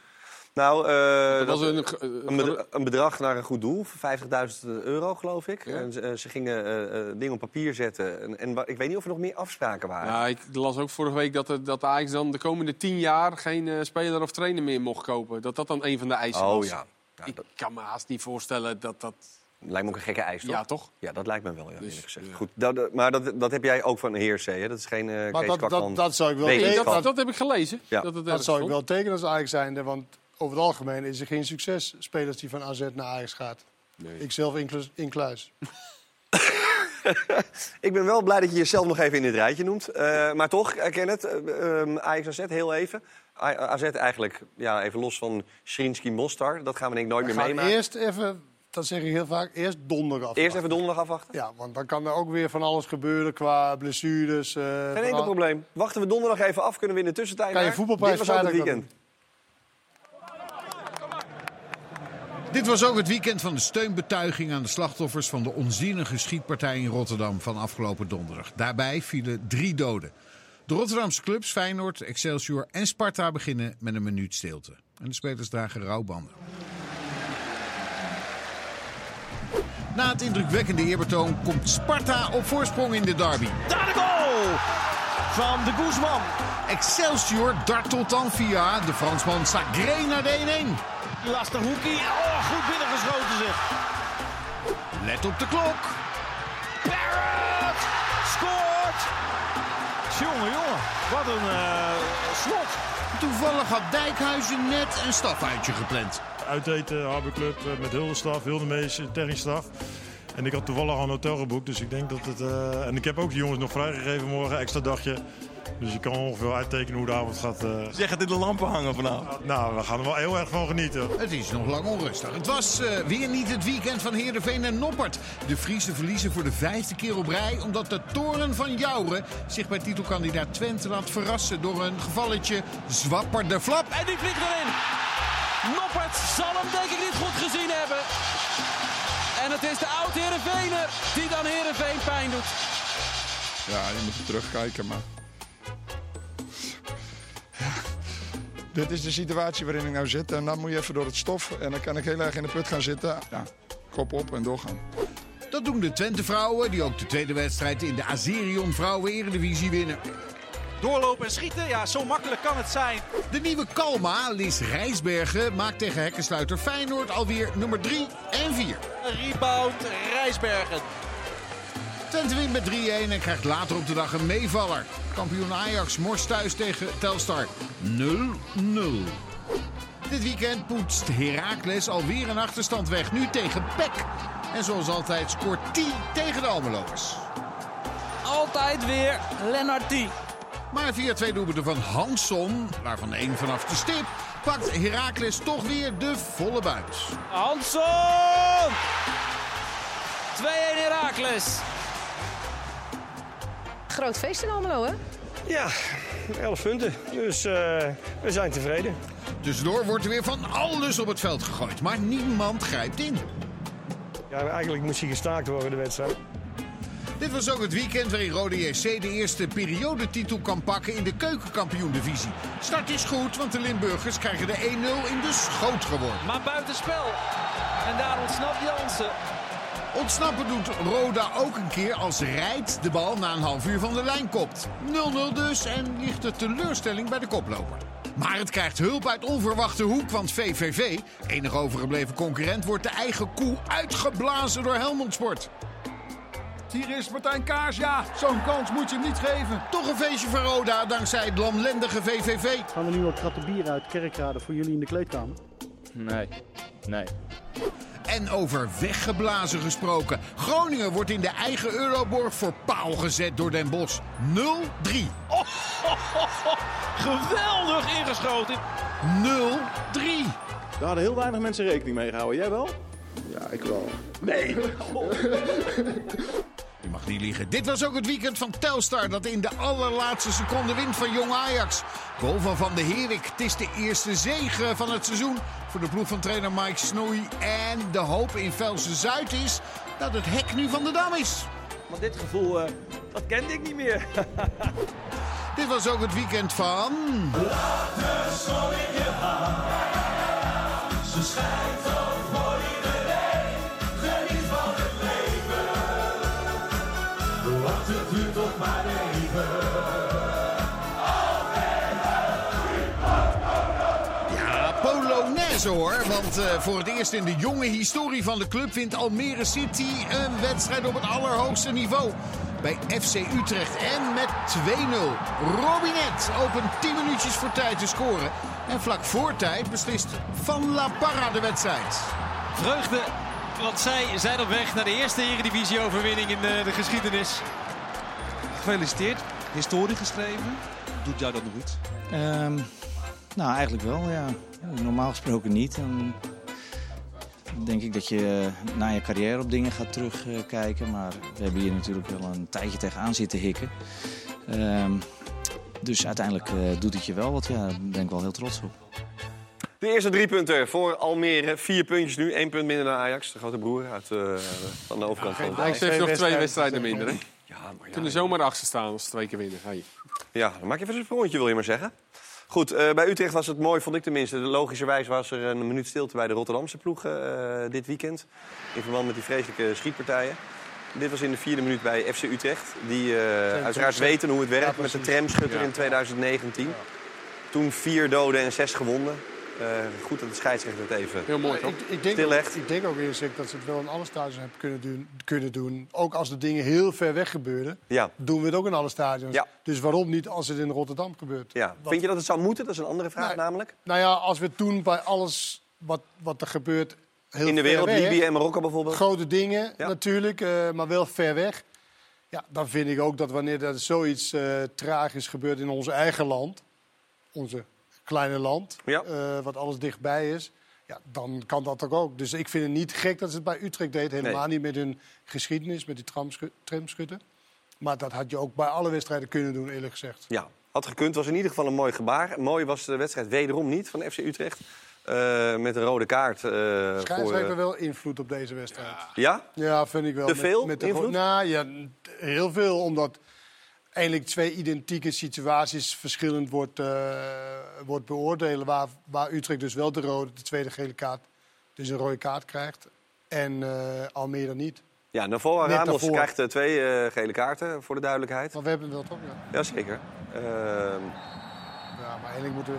[SPEAKER 3] Nou, eh,
[SPEAKER 5] Dat was
[SPEAKER 3] dat-
[SPEAKER 5] een eh,
[SPEAKER 3] een, bedra- een bedrag naar een goed doel, voor 50.000 euro geloof ik. En ze, eh, ze gingen eh, eh, dingen op papier zetten. En, en ik weet niet of er nog meer afspraken waren.
[SPEAKER 5] Ja, ik las ook vorige week dat, de- dat Ajax dan de komende tien jaar geen eh, speler of trainer meer mocht kopen. Dat dat dan een van de eisen
[SPEAKER 3] Oh,
[SPEAKER 5] was.
[SPEAKER 3] ja.
[SPEAKER 5] ik kan me haast niet voorstellen dat dat...
[SPEAKER 3] Lijkt me ook een gekke eis, toch?
[SPEAKER 5] Ja, toch?
[SPEAKER 3] Ja, dat lijkt me wel, ja,
[SPEAKER 5] Dus,
[SPEAKER 3] eerlijk gezegd. Goed, dat, dat- maar dat, dat heb jij ook van Heer C, hè? Dat is geen eh
[SPEAKER 4] Maar dat, dat, dat zou ik wel
[SPEAKER 3] wetenschap.
[SPEAKER 4] tekenen.
[SPEAKER 5] Dat heb ik gelezen.
[SPEAKER 3] Ja.
[SPEAKER 5] Dat, het
[SPEAKER 4] Dat zou ik wel tekenen als Ajax zijnde. Want over het algemeen is er geen succes spelers die van AZ naar Ajax gaat. Ik zelf inclus, incluis. [laughs]
[SPEAKER 3] Ik ben wel blij dat je jezelf nog even in dit rijtje noemt. Eh, maar toch, herken het. ehm, Ajax AZ, heel even. A- AZ eigenlijk, ja, even los van Schrinski Mostar. Dat gaan we denk ik nooit
[SPEAKER 4] We
[SPEAKER 3] meer
[SPEAKER 4] gaan
[SPEAKER 3] meemaken.
[SPEAKER 4] eerst even, dat zeg ik heel vaak, eerst donderdag
[SPEAKER 3] Eerst even donderdag afwachten.
[SPEAKER 4] Ja, want dan kan er ook weer van alles gebeuren qua blessures. eh,
[SPEAKER 3] Geen enkel probleem. Wachten we donderdag even af, kunnen we in de tussentijd
[SPEAKER 4] Kan je voetbalprijs
[SPEAKER 3] Dit was ook het weekend.
[SPEAKER 8] Dit was ook het weekend van de steunbetuiging aan de slachtoffers van de onzinnige schietpartij in Rotterdam van afgelopen donderdag. Daarbij vielen drie doden. De Rotterdamse clubs Feyenoord, Excelsior en Sparta beginnen met een minuut stilte. En de spelers dragen rouwbanden. Na het indrukwekkende eerbetoon komt Sparta op voorsprong in de derby.
[SPEAKER 11] Daar de goal van de Guzman.
[SPEAKER 8] Excelsior dartelt dan via de Fransman Sagré naar de 1-1.
[SPEAKER 11] Lastig hoekie. Oh, goed binnengeschoten zeg.
[SPEAKER 8] Let op de klok.
[SPEAKER 11] Barrett scoort. Jongen, jongen. Wat een eh, slot.
[SPEAKER 8] Toevallig had Dijkhuizen net een stafuitje gepland.
[SPEAKER 20] Uiteten, Harbour Club, eh, met heel de staf, heel de meeste technischstaf. En ik had toevallig al een hotel geboekt, dus ik denk dat het... eh, En ik heb ook de jongens nog vrijgegeven morgen, extra dagje. Dus je kan ongeveer uittekenen hoe de avond gaat. eh.
[SPEAKER 21] Zeg het in de lampen hangen vanavond.
[SPEAKER 20] Nou, we gaan er wel heel erg van genieten.
[SPEAKER 8] Het is nog lang onrustig. Het was eh, weer niet het weekend van Heerenveen en Noppert. De Friese verliezen voor de vijfde keer op rij... omdat de toren van Jouren zich bij titelkandidaat Twente laat verrassen... door een gevalletje zwapper de flap.
[SPEAKER 11] En die vliegt erin. Noppert zal hem denk ik niet goed gezien hebben. En het is de oud Heerenveener die dan Heerenveen pijn doet.
[SPEAKER 7] Ja, je moet er terugkijken, maar... Dit is de situatie waarin ik nou zit. En dan moet je even door het stof. En dan kan ik heel erg in de put gaan zitten. Ja, kop op en doorgaan.
[SPEAKER 8] Dat doen de Twente-vrouwen, die ook de tweede wedstrijd... in de Azerion Vrouwen-Eredivisie winnen.
[SPEAKER 11] Doorlopen en schieten, ja, zo makkelijk kan het zijn.
[SPEAKER 8] De nieuwe Kalma, Lis Rijsbergen, maakt tegen hekkensluiter Feyenoord... alweer nummer 3 en 4.
[SPEAKER 11] Rebound Rijsbergen.
[SPEAKER 8] Twente wint met 3-1 en krijgt later op de dag een meevaller. Kampioen Ajax morst thuis tegen Telstar 0-0. Dit weekend poetst Heracles alweer een achterstand weg. Nu tegen PEC. En zoals altijd scoort T tegen de Almeloers.
[SPEAKER 11] Altijd weer Lennartie.
[SPEAKER 8] Maar via twee doelpunten van Hansson, waarvan één vanaf de stip... pakt Heracles toch weer de volle buit.
[SPEAKER 11] Hansson! 2-1 Herakles.
[SPEAKER 22] Groot feest in Almelo, hè?
[SPEAKER 23] Ja, 11 punten. Dus eh, we zijn tevreden.
[SPEAKER 8] Tussendoor wordt er weer van alles op het veld gegooid. Maar niemand grijpt in.
[SPEAKER 23] Ja, eigenlijk moest hij gestaakt worden, de wedstrijd.
[SPEAKER 8] Dit was ook het weekend waarin Rode JC de eerste periodetitel kan pakken in de keukenkampioen-divisie. Start is goed, want de Limburgers krijgen de 1-0 in de schoot geworden.
[SPEAKER 11] Maar buitenspel. En daar ontsnapt Jansen.
[SPEAKER 8] Ontsnappen doet Roda ook een keer als Rijt de bal na een half uur van de lijn kopt. 0-0 dus en ligt de teleurstelling bij de koploper. Maar het krijgt hulp uit onverwachte hoek, want VVV, enige overgebleven concurrent, wordt de eigen koe uitgeblazen door Helmond Sport.
[SPEAKER 24] Hier is Martijn Kaars, ja, zo'n kans moet je hem niet geven.
[SPEAKER 8] Toch een feestje voor Roda dankzij het lamlendige VVV.
[SPEAKER 25] Gaan er nu al kratten bier uit Kerkrade voor jullie in de kleedkamer?
[SPEAKER 26] Nee, nee.
[SPEAKER 8] En over weggeblazen gesproken. Groningen wordt in de eigen Euroborg voor paal gezet door Den Bosch. 0-3.
[SPEAKER 27] Oh, [laughs] Geweldig ingeschoten.
[SPEAKER 8] 0-3.
[SPEAKER 25] Daar hadden heel weinig mensen rekening mee gehouden. Jij wel?
[SPEAKER 13] Ja, ik wel.
[SPEAKER 25] Nee. [laughs]
[SPEAKER 8] Je mag niet liegen. Dit was ook het weekend van Telstar dat in de allerlaatste seconde wint van Jong Ajax. Goal van Van de Herik. Het is de eerste zege van het seizoen voor de ploeg van trainer Mike Snoei. En de hoop in Velsen-Zuid is dat het hek nu van de Dam is.
[SPEAKER 27] Maar dit gevoel, uh, dat kende ik niet meer. [laughs]
[SPEAKER 8] Dit was ook het weekend van...
[SPEAKER 28] Laat de zon in je hand. Ze schijnt
[SPEAKER 8] Hoor. Want uh, voor het eerst in de jonge historie van de club wint Almere City een wedstrijd op het allerhoogste niveau. Bij FC Utrecht en met 2-0. Robinet opent 10 minuutjes voor tijd te scoren. En vlak voor tijd beslist Van La Parra de wedstrijd.
[SPEAKER 29] Vreugde, want zij zijn op weg naar de eerste Eredivisie-overwinning in de, de geschiedenis. Gefeliciteerd, historie geschreven. Doet jou dat nog iets?
[SPEAKER 30] Um, nou, eigenlijk wel, ja. Normaal gesproken niet. Dan denk ik dat je na je carrière op dingen gaat terugkijken. Maar we hebben hier natuurlijk wel een tijdje tegenaan zitten hikken. Um, dus uiteindelijk uh, doet het je wel wat. Ja, daar ben ik wel heel trots op.
[SPEAKER 3] De eerste drie punten voor Almere. Vier puntjes nu. Één punt minder naar Ajax. De grote broer uit, uh, van de overkant.
[SPEAKER 5] Ja, Ajax heeft nog twee wedstrijden minder. Hè? Ja, maar ja, kunnen zomaar achter staan als ze twee keer winnen. Hey.
[SPEAKER 3] Ja, dan maak je even een sprongetje, wil je maar zeggen. Goed, uh, bij Utrecht was het mooi, vond ik tenminste. Logischerwijs was er een minuut stilte bij de Rotterdamse ploeg uh, dit weekend. In verband met die vreselijke schietpartijen. Dit was in de vierde minuut bij FC Utrecht. Die uh, uiteraard weten hoe het werkt ja, met de tramschutter in 2019. Ja. Toen vier doden en zes gewonden. Uh, goed dat de scheidsrechter het even
[SPEAKER 5] Heel mooi,
[SPEAKER 4] ik, ik, denk
[SPEAKER 3] stillegt.
[SPEAKER 4] Ik denk ook eerlijk dat ze het wel in alle stadions hebben kunnen doen, kunnen doen. Ook als de dingen heel ver weg gebeuren,
[SPEAKER 3] ja.
[SPEAKER 4] doen we het ook in alle stadions.
[SPEAKER 3] Ja.
[SPEAKER 4] Dus waarom niet als het in Rotterdam gebeurt?
[SPEAKER 3] Ja. Vind je dat het zou moeten? Dat is een andere vraag namelijk.
[SPEAKER 4] Nou ja, als we het doen bij alles wat, wat er gebeurt... Heel
[SPEAKER 3] in de wereld,
[SPEAKER 4] weg,
[SPEAKER 3] Libië en Marokko bijvoorbeeld?
[SPEAKER 4] Grote dingen ja. natuurlijk, uh, maar wel ver weg. Ja, dan vind ik ook dat wanneer er zoiets uh, tragisch gebeurt in ons eigen land... onze kleine land,
[SPEAKER 3] ja.
[SPEAKER 4] uh, wat alles dichtbij is... Ja, dan kan dat toch ook. Dus ik vind het niet gek dat ze het bij Utrecht deed. Helemaal nee. niet met hun geschiedenis, met die tramschutten. Maar dat had je ook bij alle wedstrijden kunnen doen, eerlijk gezegd.
[SPEAKER 3] Ja, had gekund. was in ieder geval een mooi gebaar. Mooi was de wedstrijd wederom niet van FC Utrecht. Uh, met een rode kaart. Uh,
[SPEAKER 4] voor, wel invloed op deze wedstrijd.
[SPEAKER 3] Ja?
[SPEAKER 4] Ja, vind ik wel.
[SPEAKER 3] Te veel
[SPEAKER 4] met, met
[SPEAKER 3] invloed?
[SPEAKER 4] Nou, ja, heel veel. Omdat eigenlijk twee identieke situaties verschillend wordt, uh, wordt beoordelen. Waar, waar Utrecht dus wel de rode, de tweede gele kaart, dus een rode kaart krijgt. En uh, Almere niet.
[SPEAKER 3] Ja, Navoa Ramos krijgt uh, twee uh, gele kaarten, voor de duidelijkheid.
[SPEAKER 4] Maar we hebben wel toch, ja.
[SPEAKER 3] Jazeker. Uh...
[SPEAKER 4] Ja, maar eigenlijk moeten we...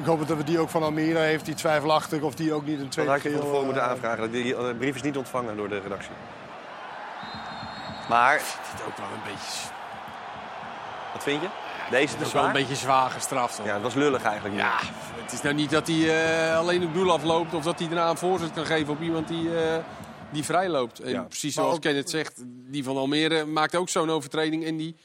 [SPEAKER 4] Ik hoop dat we die ook van Almere heeft, die twijfelachtig, of die ook niet een tweede
[SPEAKER 3] Dat had je van tevoren moeten aanvragen. Die brief is niet ontvangen door de redactie. Maar...
[SPEAKER 5] Ik het ook wel een beetje...
[SPEAKER 3] Wat vind je?
[SPEAKER 5] Deze is wel een beetje zwaar gestraft. Hoor.
[SPEAKER 3] Ja, het was lullig eigenlijk.
[SPEAKER 5] Ja, het is nou niet dat hij uh, alleen het doel afloopt of dat hij daarna een voorzet kan geven op iemand die, uh, die vrij loopt. En ja. precies zoals ook... Kenneth zegt, die van Almere maakt ook zo'n overtreding en die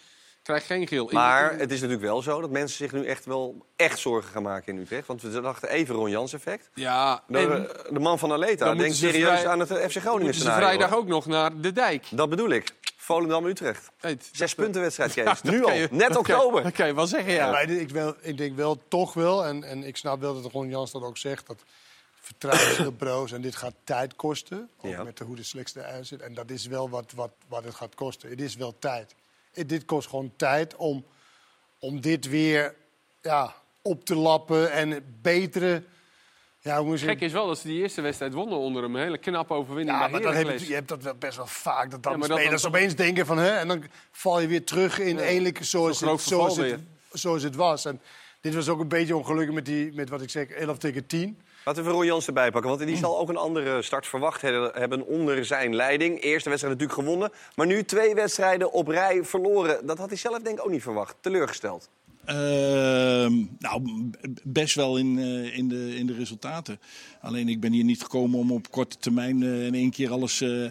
[SPEAKER 5] krijgt geen geel.
[SPEAKER 3] Maar het is natuurlijk wel zo dat mensen zich nu echt wel echt zorgen gaan maken in Utrecht. Want we dachten even Ron Jans effect.
[SPEAKER 5] Ja,
[SPEAKER 3] de, de man van Aleta denkt serieus vrij... aan het FC Groningen
[SPEAKER 5] scenario. ze vrijdag ook nog naar de dijk.
[SPEAKER 3] Dat bedoel ik. Volendam-Utrecht. Zes punten wedstrijd, [laughs] Kees. Ja, nu al. Je, Net oktober.
[SPEAKER 5] Dat kan je wel zeggen, ja.
[SPEAKER 4] ja maar ik, wel, ik denk wel, toch wel, en, en ik snap wel dat Ron Jans dat ook zegt... dat vertrouwen is heel broos en dit gaat tijd kosten. Ook ja. met de, hoe de selectie eruit zit. En dat is wel wat, wat, wat het gaat kosten. Het is wel tijd. Het, dit kost gewoon tijd om, om dit weer ja, op te lappen en betere... Ja, hoe
[SPEAKER 5] Gek is wel dat ze die eerste wedstrijd wonnen onder hem. Een hele knappe overwinning
[SPEAKER 4] ja,
[SPEAKER 5] bij
[SPEAKER 4] maar heb je, je hebt dat wel best wel vaak. Dat dan ja, spelers dat opeens denken van... Hè, en dan val je weer terug in ja, eindelijk zoals, het, zoals, het, zoals het was. En Dit was ook een beetje ongelukkig met, die, met wat ik zeg, 11 tegen 10.
[SPEAKER 3] Laten we Roy erbij pakken, want die zal ook een andere start verwacht he- hebben onder zijn leiding. Eerste wedstrijd natuurlijk gewonnen, maar nu twee wedstrijden op rij verloren. Dat had hij zelf denk ik ook niet verwacht. Teleurgesteld.
[SPEAKER 31] Ehm, nou, best wel in, eh, in, de, in de resultaten. Alleen ik ben hier niet gekomen om op korte termijn eh, in één keer alles. eh,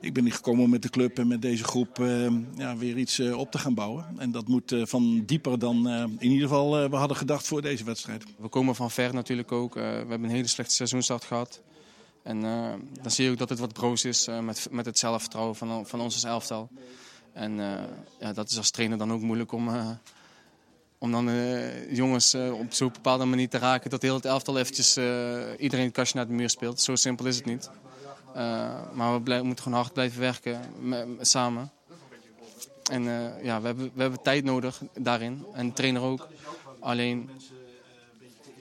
[SPEAKER 31] ik ben hier gekomen om met de club en met deze groep eh, ja, weer iets op te gaan bouwen. En dat moet van dieper dan in ieder geval we hadden gedacht voor deze wedstrijd.
[SPEAKER 32] We komen van ver natuurlijk ook. We hebben een hele slechte seizoenstart gehad. En dan zie je ook dat het wat broos is met, met het zelfvertrouwen van, van ons als elftal. En ja, dat is als trainer dan ook moeilijk om, om dan eh, jongens eh, op zo'n bepaalde manier te raken... dat heel het elftal eventjes eh, iedereen het kastje naar de muur speelt. Zo simpel is het niet. Eh, maar we, moeten gewoon hard blijven werken me- me- samen. En eh, ja, we hebben, we hebben tijd nodig daarin. En de trainer ook. Alleen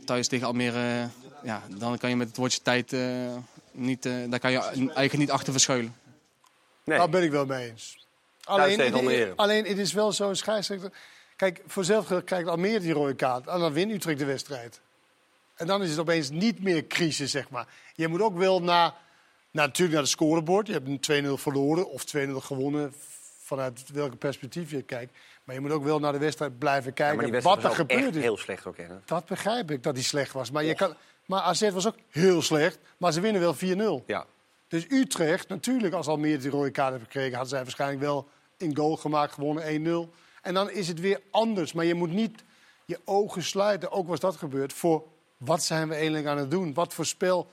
[SPEAKER 32] thuis tegen Almere, ja, dan kan je met het woordje tijd eh, niet, eh, daar kan je eigenlijk niet achter verschuilen.
[SPEAKER 4] Daar ben ik wel mee eens.
[SPEAKER 32] Almere.
[SPEAKER 4] alleen het is wel zo, een scheidsrechter... Kijk, voor zelf krijgt Almere die rode kaart. En dan wint Utrecht de wedstrijd. En dan is het opeens niet meer crisis, zeg maar. Je moet ook wel naar, naar, natuurlijk naar de scorebord. Je hebt een 2-0 verloren of 2-0 gewonnen. Vanuit welke perspectief je kijkt. Maar je moet ook wel naar de wedstrijd blijven
[SPEAKER 3] Ja,
[SPEAKER 4] kijken
[SPEAKER 3] maar die
[SPEAKER 4] wat er gebeurd is.
[SPEAKER 3] heel slecht ook. Hè?
[SPEAKER 4] Dat begrijp ik, dat hij slecht was. Maar, je kan, maar AZ was ook heel slecht. Maar ze winnen wel 4-0.
[SPEAKER 3] Ja.
[SPEAKER 4] Dus Utrecht, natuurlijk, als Almere die rode kaart heeft gekregen... hadden zij waarschijnlijk wel een goal gemaakt, gewonnen 1-0. En dan is het weer anders. Maar je moet niet je ogen sluiten, ook was dat gebeurd... voor wat zijn we eigenlijk aan het doen? Wat voor spel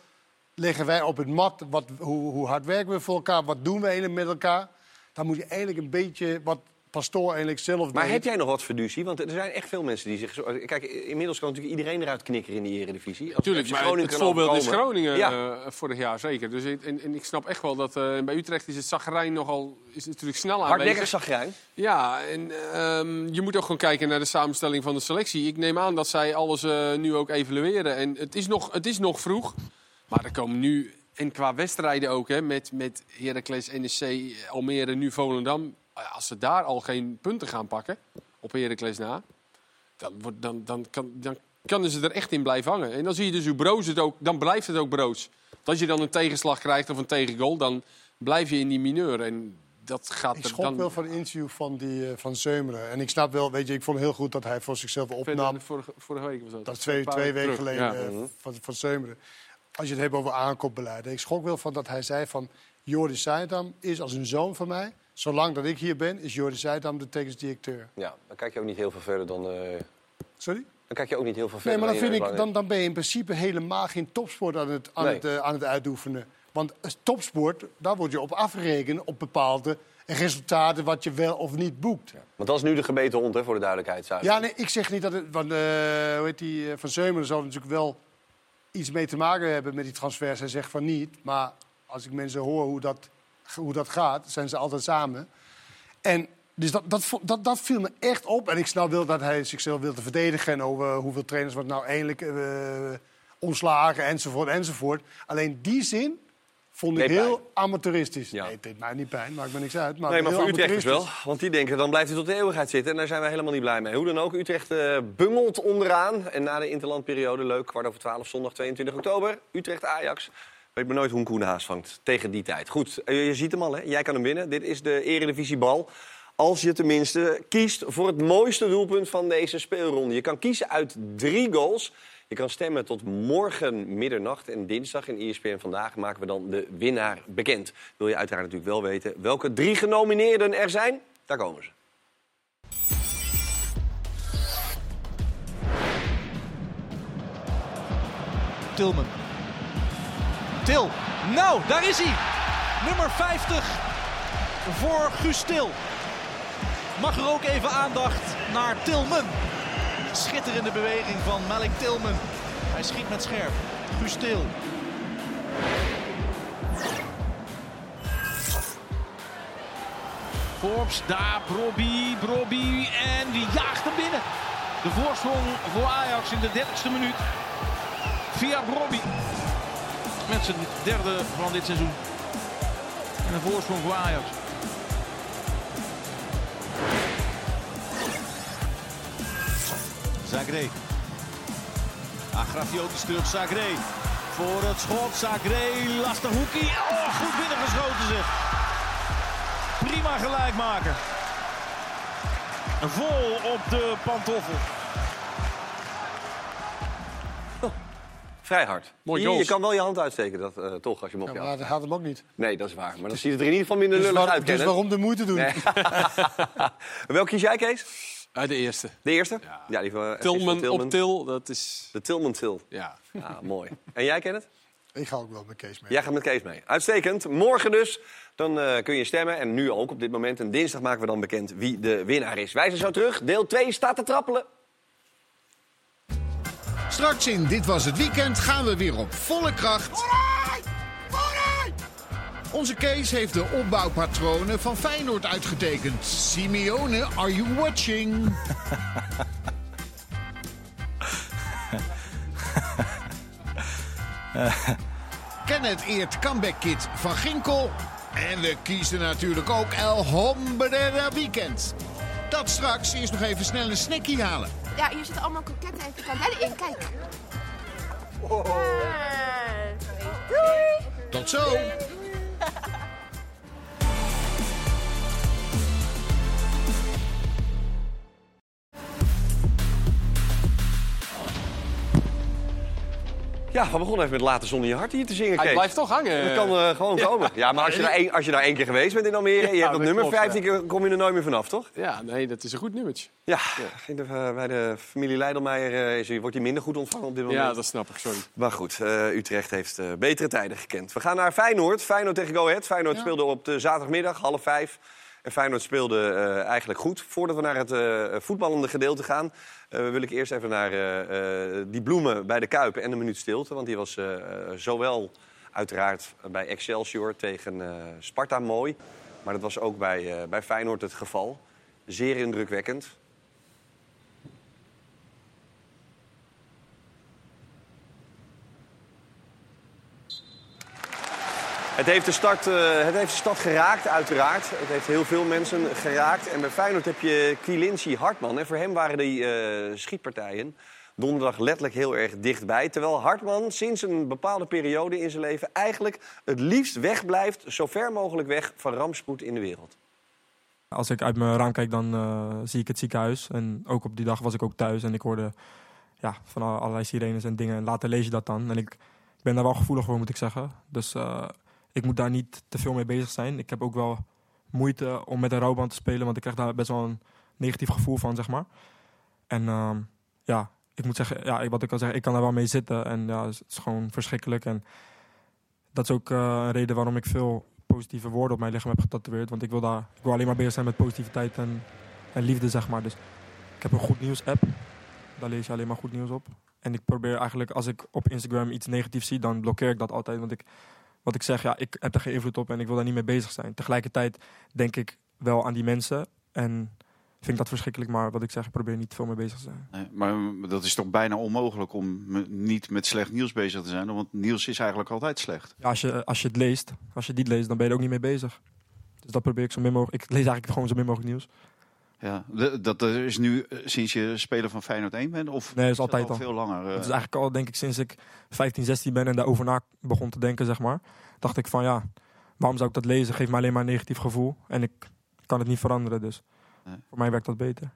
[SPEAKER 4] leggen wij op het mat? Wat, hoe, hoe hard werken we voor elkaar? Wat doen we eigenlijk met elkaar? Dan moet je eigenlijk een beetje wat Pastoor eigenlijk zelf
[SPEAKER 3] Maar
[SPEAKER 4] deed.
[SPEAKER 3] heb jij nog wat fiducie? Want er zijn echt veel mensen die zich... Zo... Kijk, inmiddels kan natuurlijk iedereen eruit knikkeren in de eredivisie. Als
[SPEAKER 5] Tuurlijk, maar
[SPEAKER 3] Groningen
[SPEAKER 5] het voorbeeld is. Groningen
[SPEAKER 3] Ja.
[SPEAKER 5] eh, vorig jaar zeker. Dus ik, en, en ik snap echt wel dat eh, bij Utrecht is het zagrijn nogal is natuurlijk snel aanwezig.
[SPEAKER 3] Hardnekkig zagrijn.
[SPEAKER 5] Ja, en ehm, je moet ook gewoon kijken naar de samenstelling van de selectie. Ik neem aan dat zij alles eh, nu ook evalueren. En het is, nog, het is nog vroeg, maar er komen nu... En qua wedstrijden ook, hè, met, met Heracles, NEC, Almere, nu Volendam. Als ze daar al geen punten gaan pakken, op Heracles na... Dan, wordt, dan, dan, kan, dan kunnen ze er echt in blijven hangen. En dan zie je dus hoe broos het ook... Dan blijft het ook broos. Als je dan een tegenslag krijgt of een tegengoal... dan blijf je in die mineur. En dat gaat
[SPEAKER 4] Ik schrok
[SPEAKER 5] dan...
[SPEAKER 4] wel van het interview van, die, eh, van Zeumeren. En ik snap wel, weet je, ik vond heel goed dat hij voor zichzelf opnam.
[SPEAKER 5] Vorige, vorige week was dat.
[SPEAKER 4] Dat is twee,
[SPEAKER 5] Een
[SPEAKER 4] twee
[SPEAKER 5] weken terug,
[SPEAKER 4] geleden
[SPEAKER 5] ja.
[SPEAKER 4] eh, van, van Zeumeren. Als je het hebt over aankoopbeleid. Ik schrok wel van dat hij zei van... Jordi Seidam is als een zoon van mij. Zolang dat ik hier ben, is Jordi Seidam de technisch directeur.
[SPEAKER 3] Ja, dan kijk je ook niet heel veel verder dan... eh,
[SPEAKER 4] Sorry?
[SPEAKER 3] Dan kijk je ook niet heel veel
[SPEAKER 4] Nee,
[SPEAKER 3] verder
[SPEAKER 4] maar dan, vind ik, dan, dan ben je in principe helemaal geen topsport aan het, aan
[SPEAKER 3] Nee.
[SPEAKER 4] het, eh, aan het uitoefenen. Want topsport, daar word je op afgerekend op bepaalde resultaten... wat je wel of niet boekt.
[SPEAKER 3] Want dat is nu de gebeten hond, hè, voor de duidelijkheid.
[SPEAKER 4] Ja, nee, ik zeg niet dat het. Want, eh, hoe heet die, van Zeumeren zal natuurlijk wel iets mee te maken hebben met die transfers. Hij zegt van niet. Maar als ik mensen hoor hoe dat, hoe dat gaat, zijn ze altijd samen. En dus dat, dat, dat, dat viel me echt op. En ik snap wel dat hij zichzelf wilde verdedigen. En over hoeveel trainers wordt nou eindelijk eh, ontslagen, enzovoort, enzovoort. Alleen die zin vond ik heel amateuristisch. Nee, het deed mij niet pijn, maakt me niks uit. Maar
[SPEAKER 3] nee, maar voor Utrechters wel.
[SPEAKER 4] amateuristisch.
[SPEAKER 3] Want die denken, dan blijft hij tot de eeuwigheid zitten. En daar zijn wij helemaal niet blij mee. Hoe dan ook, Utrecht eh, bungelt onderaan. En na de interlandperiode, leuk, kwart over twaalf, zondag 22 oktober. Utrecht-Ajax. Weet me nooit hoe een Koen Haas vangt tegen die tijd. Goed, eh, je ziet hem al, hè? jij kan hem winnen. Dit is de Eredivisiebal. Als je tenminste kiest voor het mooiste doelpunt van deze speelronde. Je kan kiezen uit drie goals. Je kan stemmen tot morgen middernacht. En dinsdag in ESPN Vandaag maken we dan de winnaar bekend. Wil je uiteraard natuurlijk wel weten welke drie genomineerden er zijn? Daar komen ze.
[SPEAKER 29] Tilman. Til. Nou, daar is hij. Nummer 50 voor Guus Til. Mag er ook even aandacht naar Tilman. Schitterende beweging van Malik Tilman. Hij schiet met scherp. Guus Til. Forbes, daar Brobby, Brobby en die jaagt hem binnen. De voorsprong voor Ajax in de 30ste minuut. Via Brobby. Met zijn derde van dit seizoen. En een voorsprong voor Ajax. Zagré. Agrafiotis terug, Zagré. Voor het schot, Zagré, lastig hoekie. Oh, goed binnengeschoten zeg. Prima gelijkmaker. Vol op de pantoffel.
[SPEAKER 3] Vrij hard.
[SPEAKER 5] Mooi
[SPEAKER 3] je, je kan wel je hand uitsteken, dat, eh, toch, als je hem op
[SPEAKER 4] Ja, maar dat gaat hem ook niet.
[SPEAKER 3] Nee, dat is waar. Maar dan ziet het er in ieder geval minder
[SPEAKER 4] Dus,
[SPEAKER 3] lullig
[SPEAKER 4] waar-
[SPEAKER 3] uit,
[SPEAKER 4] dus waarom de moeite doen?
[SPEAKER 3] Nee. [laughs] Welk kies jij, Kees?
[SPEAKER 5] Uh, de eerste.
[SPEAKER 3] De eerste? Ja, die van, van
[SPEAKER 5] Tilman op Til, dat is...
[SPEAKER 3] De Tilman Til.
[SPEAKER 5] Ja.
[SPEAKER 3] Ja, mooi. En jij, Kenneth?
[SPEAKER 4] Ik ga ook wel met Kees mee.
[SPEAKER 3] Jij gaat met Kees mee. Uitstekend. Morgen dus. Dan eh, kun je stemmen. En nu ook op dit moment. En dinsdag maken we dan bekend wie de winnaar is. Wij zijn zo terug. Deel 2 staat te trappelen.
[SPEAKER 8] Straks in Dit Was Het Weekend gaan we weer op volle kracht. Onze Kees heeft de opbouwpatronen van Feyenoord uitgetekend. Simeone, are you watching? [laughs] Kenneth eert comeback kit van Ginkel. En we kiezen natuurlijk ook El Hombre Weekend. Dat straks eerst nog even snel een snackie halen.
[SPEAKER 33] Ja, hier zitten allemaal kroketten en frikandellen in. Kijk. Doei.
[SPEAKER 8] Tot zo!
[SPEAKER 3] Ja, we begonnen even met Later Zon in je hart hier te zingen,
[SPEAKER 5] Hij
[SPEAKER 3] Kees.
[SPEAKER 5] blijft toch hangen.
[SPEAKER 3] Dat kan eh, gewoon
[SPEAKER 5] Ja.
[SPEAKER 3] komen. Ja, maar als je, daar één, als je daar één keer geweest bent in Almere... en je hebt dat
[SPEAKER 5] dat
[SPEAKER 3] nummer
[SPEAKER 5] klopt,
[SPEAKER 3] 15 keer... kom je er nooit meer vanaf, toch?
[SPEAKER 5] Ja, nee, dat is een goed nummertje.
[SPEAKER 3] Ja, de, eh, bij de familie Leidelmeijer eh, is, wordt hij minder goed ontvangen op dit moment.
[SPEAKER 5] Ja, dat snap ik, sorry.
[SPEAKER 3] Maar goed, eh, Utrecht heeft eh, betere tijden gekend. We gaan naar Feyenoord. Feyenoord tegen Go Ahead. Feyenoord speelde op de zaterdagmiddag, half vijf. En Feyenoord speelde eh, eigenlijk goed. Voordat we naar het eh, voetballende gedeelte gaan... eh, wil ik eerst even naar eh, eh, die bloemen bij de Kuipen en de minuut stilte. Want die was zowel uiteraard bij Excelsior tegen Sparta mooi... maar dat was ook bij, bij Feyenoord het geval. Zeer indrukwekkend. Het heeft, de start, eh, het heeft de stad geraakt, uiteraard. Het heeft heel veel mensen geraakt. En bij Feyenoord heb je Kielinci Hartman. En voor hem waren die eh, schietpartijen donderdag letterlijk heel erg dichtbij. Terwijl Hartman sinds een bepaalde periode in zijn leven... eigenlijk het liefst wegblijft, zo ver mogelijk weg... van rampspoed in de wereld.
[SPEAKER 34] Als ik uit mijn raam kijk, dan eh, zie ik het ziekenhuis. En ook op die dag was ik ook thuis en ik hoorde ja, van al- allerlei sirenes en dingen. En later lees je dat dan. En ik, ben daar wel gevoelig voor, moet ik zeggen. Dus ik moet daar niet te veel mee bezig zijn. Ik heb ook wel moeite om met een rouwband te spelen, want ik krijg daar best wel een negatief gevoel van, zeg maar. En ehm, ja, ik moet zeggen, ja, wat ik al zeg, ik kan daar wel mee zitten. En ja, het is gewoon verschrikkelijk. En dat is ook eh, een reden waarom ik veel positieve woorden op mijn lichaam heb getatoeëerd. Want ik wil, daar, ik wil alleen maar bezig zijn met positiviteit en, en liefde, zeg maar. Dus ik heb een goed nieuws app. Daar lees je alleen maar goed nieuws op. En ik probeer eigenlijk, als ik op Instagram iets negatiefs zie, dan blokkeer ik dat altijd. Want ik, wat ik zeg, ja, ik heb er geen invloed op en ik wil daar niet mee bezig zijn. Tegelijkertijd denk ik wel aan die mensen en vind ik dat verschrikkelijk. Maar wat ik zeg, ik probeer niet te veel mee bezig te zijn.
[SPEAKER 35] Nee, maar dat is toch bijna onmogelijk om me- niet met slecht nieuws bezig te zijn. Want nieuws is eigenlijk altijd slecht.
[SPEAKER 34] Ja, als, je, als je het leest, als je het niet leest, dan ben je er ook niet mee bezig. Dus dat probeer ik zo min mogelijk. Ik lees eigenlijk gewoon zo min mogelijk nieuws.
[SPEAKER 35] Ja, dat is nu eh, sinds je speler van Feyenoord 1 bent? Of
[SPEAKER 34] Nee, dat is altijd
[SPEAKER 35] al veel langer. eh?
[SPEAKER 34] Het is eigenlijk al, denk ik, sinds ik 15, 16 ben en daarover na begon te denken, zeg maar. Dacht ik van, ja, waarom zou ik dat lezen? Geeft me alleen maar een negatief gevoel. En ik kan het niet veranderen, dus voor mij werkt dat beter.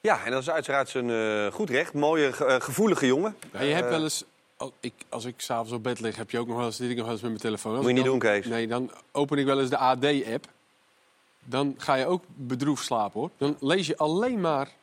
[SPEAKER 3] Ja, en dat is uiteraard zijn eh, goed recht. Mooie, ge- eh, gevoelige jongen.
[SPEAKER 5] Ja, je hebt
[SPEAKER 3] Eh,
[SPEAKER 5] wel eens, al- ik, als ik s'avonds op bed lig, heb je ook nog wel eens, zit ik nog wel eens met mijn telefoon. Als
[SPEAKER 3] Moet je niet
[SPEAKER 5] dan-
[SPEAKER 3] doen, Kees.
[SPEAKER 5] Nee, dan open ik wel eens de AD-app. Dan ga je ook bedroefd slapen, hoor. Dan lees je alleen maar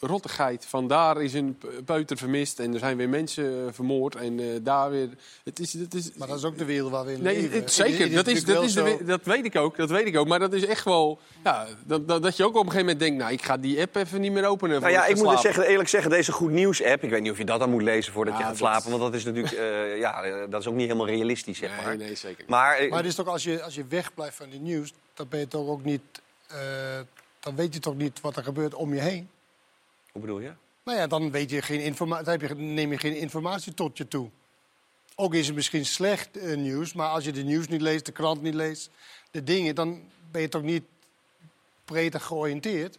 [SPEAKER 5] rottigheid. Van daar is een peuter vermist en er zijn weer mensen eh, vermoord. En eh, daar weer... Het is, het is,
[SPEAKER 4] Maar dat is ook de wereld waar we in
[SPEAKER 5] Nee,
[SPEAKER 4] leven.
[SPEAKER 5] het, zeker. Dat, is, dat, is de, dat weet ik ook. Dat weet ik ook. Maar dat is echt wel. Ja, dat, dat, dat je ook op een gegeven moment denkt: Nou, ik ga die app even niet meer openen.
[SPEAKER 3] Nou ja,
[SPEAKER 5] voordat
[SPEAKER 3] ik moet dus zeggen, eerlijk zeggen, deze goed nieuws app. Ik weet niet of je dat dan moet lezen voordat
[SPEAKER 5] Ja,
[SPEAKER 3] je gaat
[SPEAKER 5] dat-
[SPEAKER 3] slapen. Want dat is natuurlijk, eh, [laughs] ja, dat is ook niet helemaal realistisch, zeg maar.
[SPEAKER 5] Nee, zeker.
[SPEAKER 3] Maar,
[SPEAKER 4] Maar het is toch als je, als je wegblijft van die nieuws, dan ben je toch ook niet. eh, dan weet je toch niet wat er gebeurt om je heen.
[SPEAKER 3] Hoe bedoel je?
[SPEAKER 4] Nou ja, dan weet je geen informa- dan heb je, neem je geen informatie tot je toe. Ook is het misschien slecht eh, nieuws, maar als je de nieuws niet leest, de krant niet leest, de dingen, dan ben je toch niet breed georiënteerd.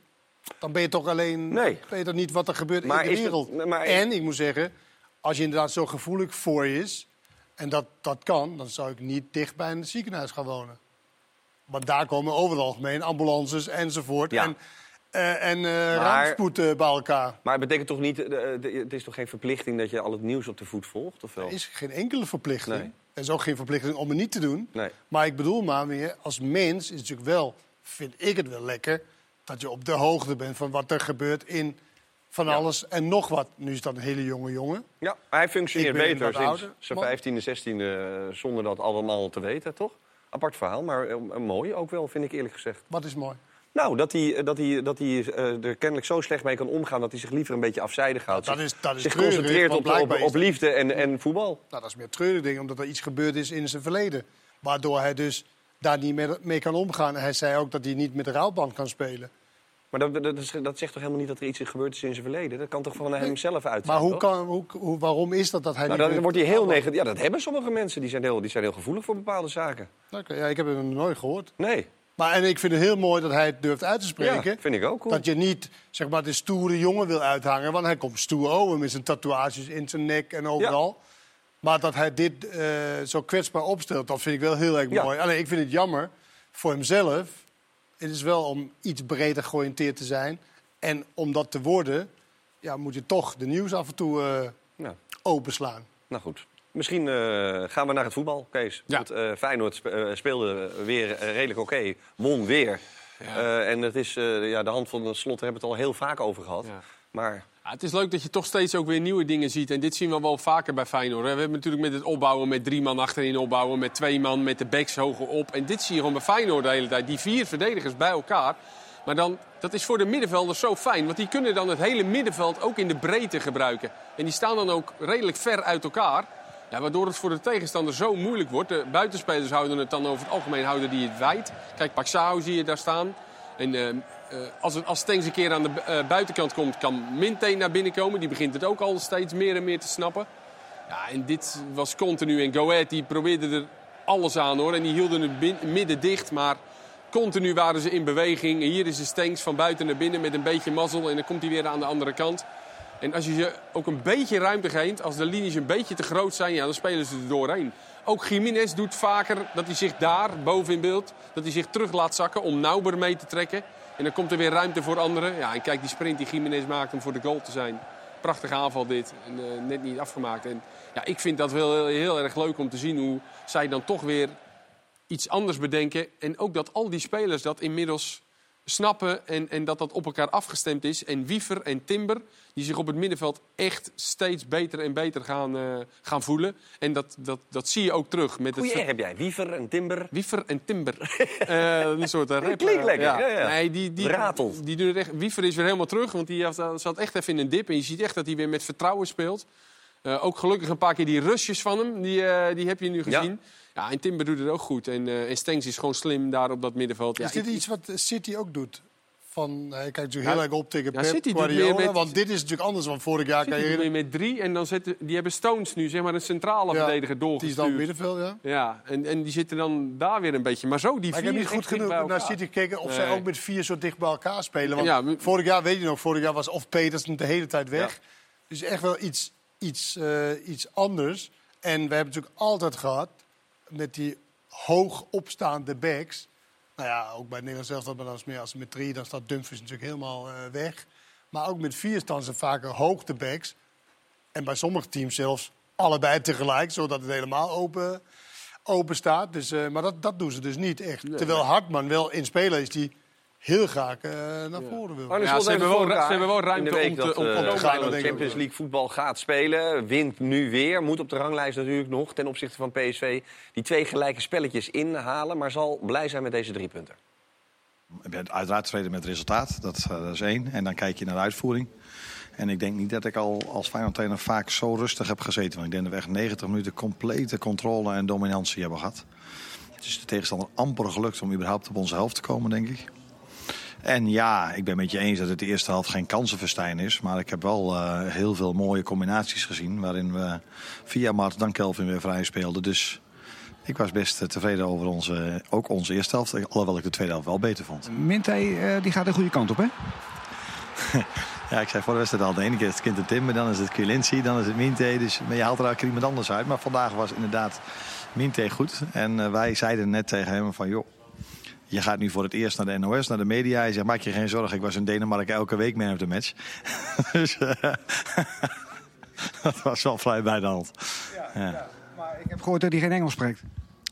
[SPEAKER 4] Dan ben je toch alleen...
[SPEAKER 3] Nee.
[SPEAKER 4] weet je toch niet wat er gebeurt
[SPEAKER 3] Maar
[SPEAKER 4] in de
[SPEAKER 3] het-
[SPEAKER 4] wereld.
[SPEAKER 3] maar-
[SPEAKER 4] En, ik moet zeggen, als je inderdaad zo gevoelig voor je is... en dat, dat kan, dan zou ik niet dicht bij een ziekenhuis gaan wonen. Want daar komen over het algemeen ambulances enzovoort.
[SPEAKER 3] Ja.
[SPEAKER 4] En, eh en rampspoed eh, bij elkaar.
[SPEAKER 3] Maar het betekent toch niet, het is toch geen verplichting dat je al het nieuws op de voet volgt? Of wel?
[SPEAKER 4] Er is geen enkele verplichting.
[SPEAKER 3] Nee.
[SPEAKER 4] Er is ook geen verplichting om het niet te doen.
[SPEAKER 3] Nee.
[SPEAKER 4] Maar ik bedoel maar meer, als mens is het natuurlijk wel, vind ik het wel lekker... dat je op de hoogte bent van wat er gebeurt in van alles en nog wat. Nu is dat een hele jonge jongen.
[SPEAKER 3] Ja, hij functioneert beter sinds zijn
[SPEAKER 4] maar-
[SPEAKER 3] 15e, 16e, zonder dat allemaal te weten, toch? Apart verhaal, maar mooi ook wel, vind ik eerlijk gezegd.
[SPEAKER 4] Wat is mooi?
[SPEAKER 3] Nou, dat hij, dat hij, dat hij eh, er kennelijk zo slecht mee kan omgaan... dat hij zich liever een beetje afzijdig houdt.
[SPEAKER 4] Dat is- dat is
[SPEAKER 3] zich
[SPEAKER 4] treurig,
[SPEAKER 3] concentreert op, op, liefde en, en voetbal.
[SPEAKER 4] Nou, dat is meer treurig ding, omdat er iets gebeurd is in zijn verleden. Waardoor hij dus daar niet mee, mee kan omgaan. En hij zei ook dat hij niet met de rouwband kan spelen.
[SPEAKER 3] Maar dat, dat, zegt toch helemaal niet dat er iets is gebeurd is in zijn verleden? Dat kan toch van hem zelf uit
[SPEAKER 4] Maar hoe
[SPEAKER 3] toch?
[SPEAKER 4] kan, hoe, hoe, waarom is dat dat hij
[SPEAKER 3] Nou,
[SPEAKER 4] niet...
[SPEAKER 3] dan wordt hij heel negatief. Ja, dat hebben sommige mensen. Die zijn heel, die zijn heel gevoelig voor bepaalde zaken.
[SPEAKER 4] Oké, ja, ik heb het nog nooit gehoord.
[SPEAKER 3] Nee.
[SPEAKER 4] Maar en ik vind het heel mooi dat hij het durft uit te spreken.
[SPEAKER 3] Ja, vind ik ook cool.
[SPEAKER 4] Dat je niet zeg maar, de stoere jongen wil uithangen. Want hij komt stoer over met zijn tatoeages in zijn nek en overal. Maar dat hij dit eh, zo kwetsbaar opstelt, dat vind ik wel heel erg
[SPEAKER 3] Ja.
[SPEAKER 4] mooi. Alleen ik vind het jammer voor hemzelf. Het is wel om iets breder georiënteerd te zijn. En om dat te worden, ja, moet je toch de nieuws af en toe
[SPEAKER 3] Ja.
[SPEAKER 4] openslaan.
[SPEAKER 3] Nou goed. Misschien eh, gaan we naar het voetbal, Kees. Want eh, Feyenoord spe- eh, speelde weer redelijk oké. Won weer. En het is, ja, de hand van de slot hebben we het al heel vaak over gehad. Maar
[SPEAKER 5] Ja, het is leuk dat je toch steeds ook weer nieuwe dingen ziet. En dit zien we wel vaker bij Feyenoord. hè. We hebben natuurlijk met het opbouwen, met drie man achterin opbouwen... met twee man, met de backs hoger op. En dit zie je gewoon bij Feyenoord de hele tijd. Die vier verdedigers bij elkaar. Maar dan, dat is voor de middenvelders zo fijn. Want die kunnen dan het hele middenveld ook in de breedte gebruiken. En die staan dan ook redelijk ver uit elkaar. Ja, waardoor het voor de tegenstander zo moeilijk wordt. De buitenspelers houden het dan over het algemeen houden die het wijd. Kijk, Paxao zie je daar staan. En eh, eh, als, als Stengs een keer aan de eh, buitenkant komt, kan Minte naar binnen komen. Die begint het ook al steeds meer en meer te snappen. Ja, en dit was continu. En Go Ahead die probeerde er alles aan hoor. En die hielden het midden dicht. Maar continu waren ze in beweging. Hier is de Stengs van buiten naar binnen met een beetje mazzel. En dan komt hij weer aan de andere kant. En als je ze ook een beetje ruimte geeft, als de linies een beetje te groot zijn, ja, dan spelen ze er doorheen. Ook Jiménez doet vaker dat hij zich daar, boven in beeld, dat hij zich terug laat zakken om Nauber mee te trekken. En dan komt er weer ruimte voor anderen. Ja, en kijk die sprint die Jiménez maakt om voor de goal te zijn. Prachtige aanval dit. En, eh, net niet afgemaakt. En ja, ik vind dat wel heel, heel erg leuk om te zien hoe zij dan toch weer iets anders bedenken. En ook dat al die spelers dat inmiddels snappen en, en dat dat op elkaar afgestemd is. En Wiever en Timber, die zich op het middenveld echt steeds beter en beter gaan, eh, gaan voelen. En dat, dat, dat zie je ook terug. Met
[SPEAKER 3] Goeie
[SPEAKER 5] het
[SPEAKER 3] heb jij. Wiever en Timber.
[SPEAKER 5] Wiever en Timber. [laughs] Eh, een soort uh, rap.
[SPEAKER 3] Klinkt lekker, ja, ja.
[SPEAKER 5] Nee, die, die,
[SPEAKER 3] Ratelt.
[SPEAKER 5] Die doen echt, Wiever is weer helemaal terug, want die zat echt even in een dip. En je ziet echt dat hij weer met vertrouwen speelt. Eh, ook gelukkig een paar keer die rusjes van hem, die, eh, die heb je nu gezien. Ja. en Timber doet het ook goed. En, eh en Stengs is gewoon slim daar op dat middenveld. Ja,
[SPEAKER 4] is dit
[SPEAKER 5] ik-
[SPEAKER 4] iets wat City ook doet? Van, hij kijkt natuurlijk
[SPEAKER 5] Ja,
[SPEAKER 4] heel erg op tegen
[SPEAKER 5] ja,
[SPEAKER 4] Pep
[SPEAKER 5] City
[SPEAKER 4] Guardiola.
[SPEAKER 5] meer met-
[SPEAKER 4] Want dit is natuurlijk anders dan vorig jaar. Kan je
[SPEAKER 5] City doet met drie en dan zetten, die hebben Stones nu zeg maar een centrale
[SPEAKER 4] Ja,
[SPEAKER 5] verdediger
[SPEAKER 4] Die is
[SPEAKER 5] doorgestuurd.
[SPEAKER 4] dan middenveld, ja.
[SPEAKER 5] Ja, en, en die zitten dan daar weer een beetje. Maar zo, die
[SPEAKER 4] Maar ik
[SPEAKER 5] vier
[SPEAKER 4] heb niet goed genoeg naar. City gekeken of zij ook met vier zo dicht bij elkaar spelen. Want vorig jaar, weet je nog, vorig jaar was of Petersen de hele tijd weg. Dus echt wel iets, iets, eh, iets anders. En we hebben natuurlijk altijd gehad met die hoog opstaande backs. Nou ja, ook bij het Nederlands elftal, maar is meer als met drie, dan staat Dumfries natuurlijk helemaal eh, weg. Maar ook met vier staan ze vaker hoogtebacks. En bij sommige teams zelfs allebei tegelijk, zodat het helemaal open, open staat. Dus, eh, maar dat, dat doen ze dus niet echt. Terwijl Hartman wel in speler is die heel graag eh, naar voren wil.
[SPEAKER 5] Ja, ze hebben wel ze hebben wel
[SPEAKER 3] de
[SPEAKER 5] ruimte
[SPEAKER 3] week
[SPEAKER 5] om te- om- om
[SPEAKER 3] eh,
[SPEAKER 5] te gaan,
[SPEAKER 3] Feyenoord
[SPEAKER 4] denk ik ook
[SPEAKER 3] Champions. League voetbal gaat spelen. Wint nu weer. Moet op de ranglijst natuurlijk nog ten opzichte van PSV. Die twee gelijke spelletjes inhalen. Maar zal blij zijn met deze drie punten.
[SPEAKER 36] Ik ben uiteraard tevreden met het resultaat. Dat, eh, dat is één. En dan kijk je naar de uitvoering. En ik denk niet dat ik al als Feyenoord trainer vaak zo rustig heb gezeten. Want ik denk dat we echt 90 minuten complete controle en dominantie hebben gehad. Het is de tegenstander amper gelukt om überhaupt op onze helft te komen, denk ik. En ja, ik ben met je eens dat het de eerste helft geen kansenverstijn is. Maar ik heb wel eh, heel veel mooie combinaties gezien. Waarin we via Mart dan Kelvin weer vrij speelden. Dus ik was best eh, tevreden over onze, ook onze eerste helft. Alhoewel ik de tweede helft wel beter vond.
[SPEAKER 37] Minte, eh, die gaat de goede kant op, hè? [laughs]
[SPEAKER 36] ja, ik zei voor de wedstrijd al, de ene keer is het Quinten Timber, dan is het Quilinci, dan is het Minte. Dus je haalt er elke keer iemand anders uit. Maar vandaag was inderdaad Minte goed. En wij zeiden net tegen hem van, joh, je gaat nu voor het eerst naar de NOS, naar de media. Hij zegt, maak je geen zorgen, ik was in Denemarken elke week man of the match. [laughs] dus eh, [laughs] dat was wel vrij bij de hand. Ja,
[SPEAKER 37] Maar ik heb gehoord dat hij geen Engels spreekt.